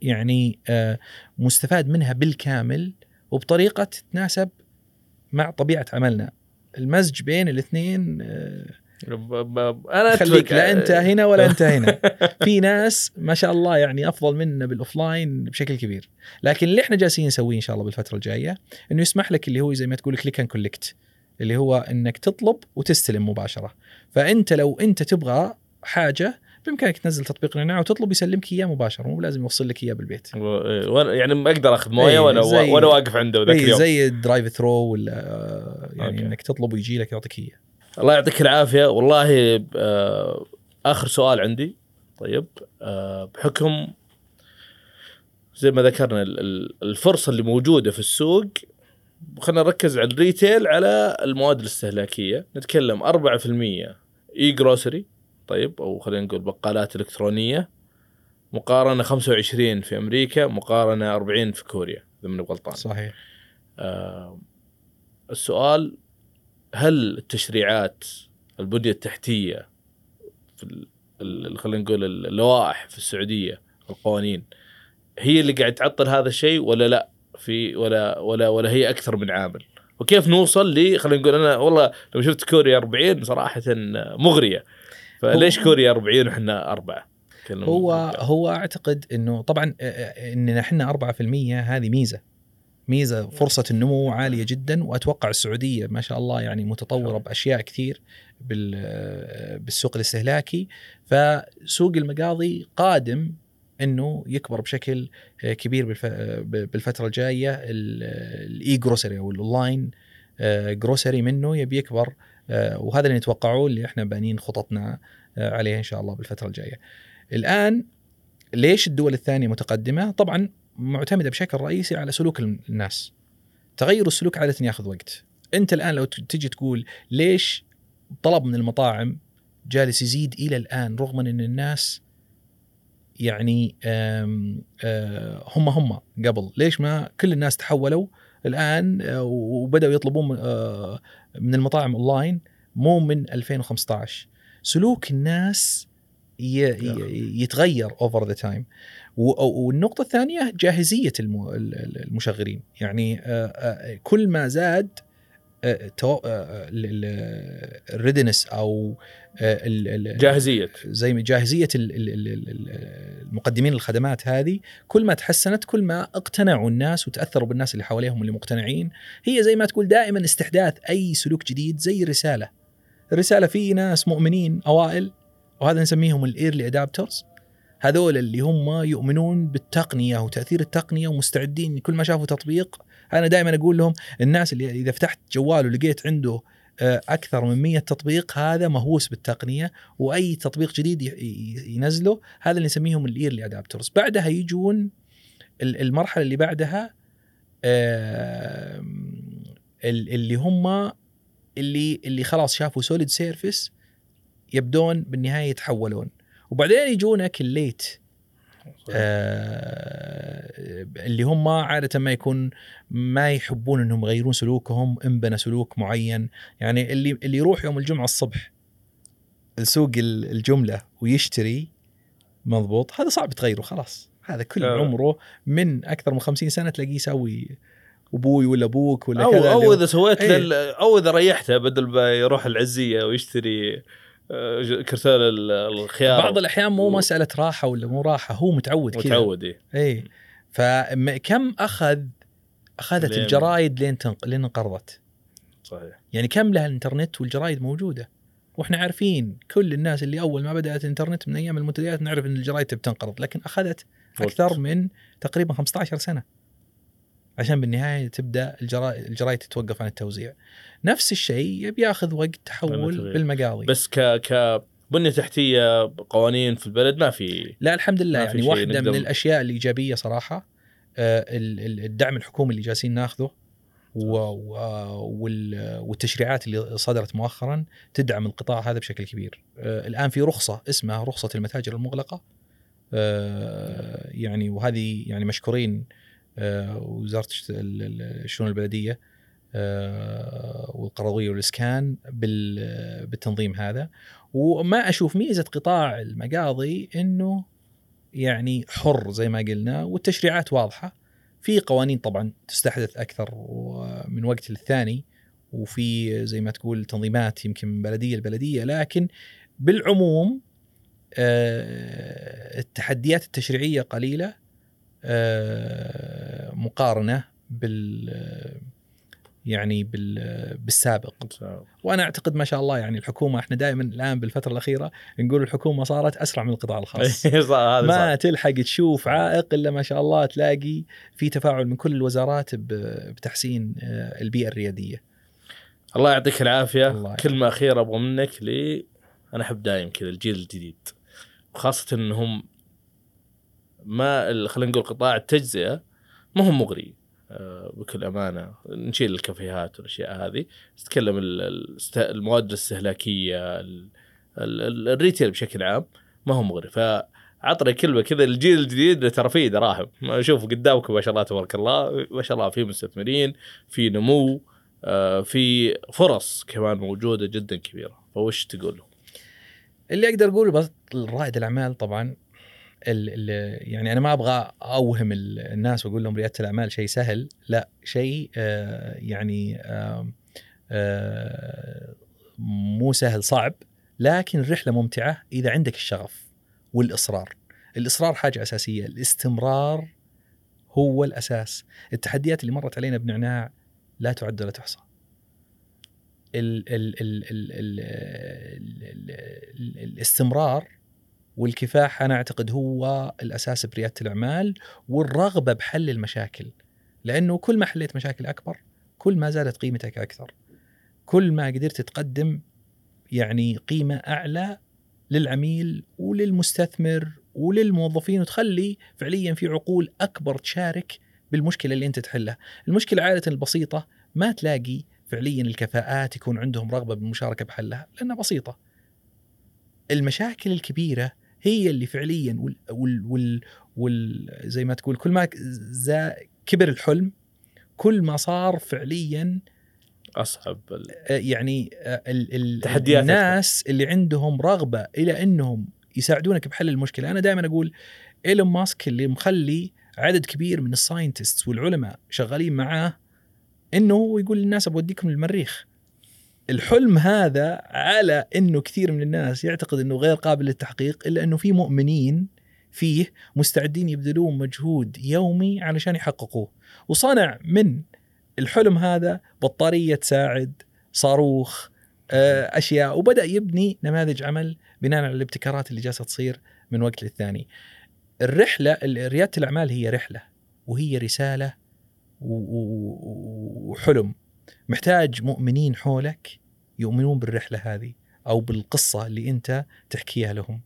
Speaker 1: يعني آه، مستفاد منها بالكامل وبطريقة تتناسب مع طبيعة عملنا. المزج بين الاثنين آه،
Speaker 2: أنا
Speaker 1: خليك. لا أنت هنا ولا أنت هنا. في ناس ما شاء الله يعني أفضل منا بال offline بشكل كبير. لكن اللي إحنا جالسين نسويه إن شاء الله بالفترة الجاية إنه يسمح لك اللي هو زي ما تقول click and collect اللي هو إنك تطلب وتستلم مباشرة. فأنت لو أنت تبغى حاجة بامكانك تنزل تطبيق نعناع وتطلب يسلمك إياه مباشرة مو لازم يوصل لك إياه بالبيت.
Speaker 2: و- وأنا يعني ما أقدر أخذ موية
Speaker 1: إيه، زي-
Speaker 2: وأنا واقف عنده ذاك
Speaker 1: إيه
Speaker 2: اليوم.
Speaker 1: زي ال drive thru ولا آه، يعني
Speaker 2: أوكي.
Speaker 1: إنك تطلب ويجي لك يعطيك إياه.
Speaker 2: الله يعطيك العافية. والله آه، آخر سؤال عندي. طيب آه، بحكم زي ما ذكرنا ال- ال- الفرصة اللي موجودة في السوق خلينا نركز على الريتيل على المواد الاستهلاكية. نتكلم 4% اي جروسري طيب أو خلينا نقول بقالات إلكترونية. مقارنة 25 في أمريكا مقارنة 40 في كوريا إذا ماني غلطان.
Speaker 1: صحيح.
Speaker 2: آه، السؤال هل التشريعات البنية التحتية في خلينا نقول اللوائح في السعودية القوانين هي اللي قاعد تعطل هذا الشيء ولا لا؟ في ولا ولا ولا هي أكثر من عامل؟ وكيف نوصل ل خلينا نقول أنا والله لو شفت كوريا 40 صراحة مغرية. فليش كوريا 40 وحنا أربعة؟
Speaker 1: هو. هو أعتقد إنه طبعا آه، آه، إننا إحنا 4% هذه ميزة. ميزة فرصة النمو عالية جدا وأتوقع السعودية ما شاء الله يعني متطورة بأشياء كثير آه، بالسوق الاستهلاكي. فسوق المقاضي قادم إنه يكبر بشكل كبير بالف- بالفترة الجاية. ال- ال e-grocery أو ال online grocery منه يبي يكبر وهذا اللي نتوقعه اللي إحنا بانين خططنا آه، عليه إن شاء الله بالفترة الجاية. الآن ليش الدول الثانية متقدمة؟ طبعا معتمدة بشكل رئيسي على سلوك الناس. تغير السلوك عادة ياخذ وقت. أنت الآن لو تجي تقول ليش طلب من المطاعم جالس يزيد إلى الآن رغم إن الناس يعني آه، هم هم قبل ليش ما كل الناس تحولوا الآن آه، وبدأوا يطلبون آه، من المطاعم أونلاين مو من 2015 سلوك الناس يتغير over the time والنقطة الثانية جاهزية الم- ال- ال- المشغلين. يعني آه، كل ما زاد ال readiness أو آه،
Speaker 2: جاهزية.
Speaker 1: زي جاهزية ال- ال- ال- ال- المقدمين الخدمات هذه. كل ما تحسنت كل ما اقتنعوا الناس وتأثروا بالناس اللي حواليهم اللي مقتنعين هي زي ما تقول دائما استحداث أي سلوك جديد زي رسالة. الرساله في ناس مؤمنين أوائل وهذا نسميهم ال early adopters هذول اللي هم يؤمنون بالتقنية وتأثير التقنية ومستعدين كل ما شافوا تطبيق أنا دائما أقول لهم الناس اللي إذا فتحت جواله ولقيت عنده آه، أكثر من 100 تطبيق هذا مهووس بالتقنية وأي تطبيق جديد ينزله هذا اللي نسميهم ال early adopters بعدها يجون ال- المرحلة اللي بعدها اللي هم اللي اللي خلاص شافوا solid service يبدون بالنهاية يتحولون. وبعدين يجونك ال late آه اللي هم عادة ما يكون ما يحبون إنهم يغيرون سلوكهم انبنى سلوك معين يعني اللي اللي يروح يوم الجمعة الصبح ال- الجملة ويشتري مضبوط هذا صعب تغيره خلاص هذا كل
Speaker 2: آه.
Speaker 1: عمره من أكثر من 50 سنة تلاقيه يسوي أبوي ولا أبوك ولا
Speaker 2: أو
Speaker 1: كذا أو
Speaker 2: إذا سويت. لل... أو إذا ريحته بدل ما يروح العزية ويشتري آه، ج- كرتون ال- الخيار.
Speaker 1: بعض الأحيان مو
Speaker 2: و-
Speaker 1: مساله راحة ولا مو راحة هو متعود كذا.
Speaker 2: متعود إيه.
Speaker 1: اي فكم اخذ أخذت
Speaker 2: لين-
Speaker 1: الجرايد لين تنق... لين انقرضت؟
Speaker 2: صحيح.
Speaker 1: يعني كم لها الإنترنت والجرايد موجودة؟ وإحنا عارفين كل الناس اللي أول ما بدأت الإنترنت من أيام المنتديات نعرف إن الجرايد تبي تنقرض لكن أخذت
Speaker 2: أكثر.
Speaker 1: من تقريبا 15 سنة. عشان بالنهاية تبدأ الجرايد تتوقف عن التوزيع. نفس الشيء يبي ياخذ وقت تحول. بالمقاضي.
Speaker 2: بس ك ك بنية تحتية قوانين في البلد ما في
Speaker 1: لا الحمد لله. يعني واحدة
Speaker 2: نقدر-
Speaker 1: من الأشياء الإيجابية صراحة آه، ال- ال- الدعم الحكومي اللي جالسين ناخذه و- و- وال- والتشريعات اللي صدرت مؤخرا تدعم القطاع هذا بشكل كبير. آه، الآن في رخصة اسمها رخصة المتاجر المغلقة. آه، يعني وهذه يعني مشكورين وزارة ال- ال- الشؤون البلدية آه، والقرويه والإسكان بال- بالتنظيم هذا. وما أشوف ميزة قطاع المقاضي إنه يعني حر زي ما قلنا والتشريعات واضحة. في قوانين طبعا تستحدث أكثر من وقت للثاني. وفي زي ما تقول تنظيمات يمكن من بلدية لبلدية. لكن بالعموم آه، التحديات التشريعية قليلة. آه، مقارنة بال يعني بال بالسابق. وأنا أعتقد ما شاء الله يعني الحكومة إحنا دائما الآن بالفترة الأخيرة نقول الحكومة صارت أسرع من القطاع الخاص. ما. تلحق تشوف عائق إلا ما شاء الله تلاقي في تفاعل من كل الوزارات بتحسين آه، البيئة الريادية.
Speaker 2: الله يعطيك العافية.
Speaker 1: الله
Speaker 2: كلمة أخيرة أبغى منك لي أنا أحب دايم كذا الجيل الجديد وخاصه إنهم ما خلينا نقول قطاع التجزئة ما هو مغري. آه، بكل أمانة. نشيل الكافيهات والأشياء هذه. نتكلم المواد الاستهلاكية ال- ال- ال- الريتيل بشكل عام ما هو مغري. فعطني كلمة كذا الجيل الجديد ترى فيه دراهم. ما أشوف قدامكم ما شاء الله تبارك الله. ما شاء الله في مستثمرين في نمو آه، في فرص كمان موجودة جدا كبيرة. فوش تقول؟
Speaker 1: اللي أقدر أقوله بس رائد الأعمال طبعا ال ال يعني أنا ما أبغى أوهم ال- الناس وأقول لهم ريادة الأعمال شيء سهل، لا شيء آه يعني آه آه مو سهل صعب لكن الرحله ممتعة إذا عندك الشغف والإصرار. الإصرار حاجة أساسية، الاستمرار هو الأساس. التحديات اللي مرت علينا بنعناع لا تعد ولا تحصى. ال ال ال ال ال الاستمرار والكفاح أنا أعتقد هو الأساس بريادة الأعمال والرغبة بحل المشاكل لأنه كل ما حليت مشاكل أكبر كل ما زادت قيمتك أكثر كل ما قدرت تقدم يعني قيمة أعلى للعميل وللمستثمر وللموظفين وتخلي فعليا في عقول أكبر تشارك بالمشكلة اللي أنت تحلها المشكلة عادة البسيطة ما تلاقي فعليا الكفاءات يكون عندهم رغبة بالمشاركه بحلها لأنها بسيطة. المشاكل الكبيرة هي اللي فعليا وال, وال, وال, وال زي ما تقول كل ما زا كبر الحلم كل ما صار فعليا
Speaker 2: أصعب
Speaker 1: آه، يعني آه، ال ال
Speaker 2: تحديات
Speaker 1: الناس اللي عندهم رغبة إلى إنهم يساعدونك بحل المشكلة. أنا دائما أقول إيلون ماسك اللي مخلي عدد كبير من الساينتست والعلماء شغالين معاه إنه هو يقول للناس بوديكم المريخ الحلم هذا على إنه كثير من الناس يعتقد إنه غير قابل للتحقيق إلا إنه في مؤمنين فيه مستعدين يبذلون مجهود يومي علشان يحققوه وصنع من الحلم هذا بطارية تساعد صاروخ آه، أشياء وبدأ يبني نماذج عمل بناء على الابتكارات اللي جالسة تصير من وقت للثاني. الرحلة ال- ريادة الأعمال هي رحلة وهي رسالة وحلم محتاج مؤمنين حولك يؤمنون بالرحلة هذه أو بالقصة اللي أنت تحكيها لهم.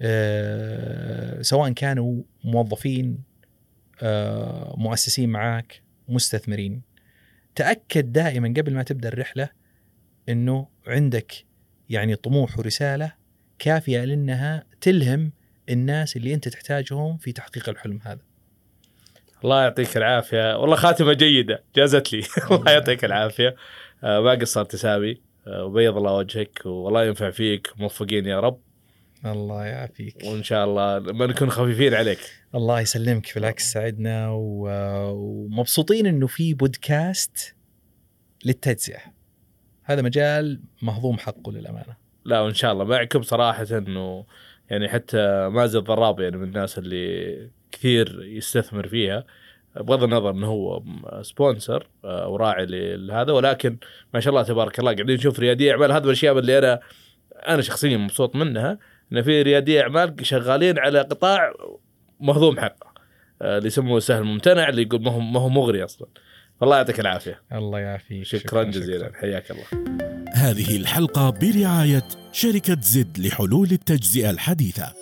Speaker 1: آه، سواء كانوا موظفين آه، مؤسسين معاك مستثمرين. تأكد دائما قبل ما تبدأ الرحلة إنه عندك يعني طموح ورسالة كافية لأنها تلهم الناس اللي أنت تحتاجهم في تحقيق الحلم هذا.
Speaker 2: الله يعطيك العافية. والله خاتمة جيدة. جازت لي. الله يعطيك العافية. آه، ما قصرت يا سامي آه، وبيض الله وجهك والله ينفع فيك. موفقين يا رب.
Speaker 1: الله يعافيك.
Speaker 2: وإن شاء الله ما نكون خفيفين عليك.
Speaker 1: الله يسلمك بالعكس سعدنا و- ومبسوطين إنه في بودكاست للتجزئة. هذا مجال مهضوم حقه للأمانة.
Speaker 2: لا وإن شاء الله. معكم صراحة إنه يعني حتى مازن ضراب يعني من الناس اللي كثير يستثمر فيها. بغض النظر إنه هو سبونسر آه، وراعي لهذا ولكن ما شاء الله تبارك الله قاعدين نشوف ريادي أعمال. هذا من الأشياء اللي أنا أنا شخصيا مبسوط منها إن في ريادي أعمال شغالين على قطاع مهضوم حقه آه، اللي يسموه سهل ممتنع اللي يقول ما هو ما هو مغري أصلا. فالله يعطيك العافية.
Speaker 1: الله يعافيك.
Speaker 2: شكرا. جزيلا. حياك الله.
Speaker 3: هذه الحلقة برعاية شركة زد لحلول التجزئة الحديثة.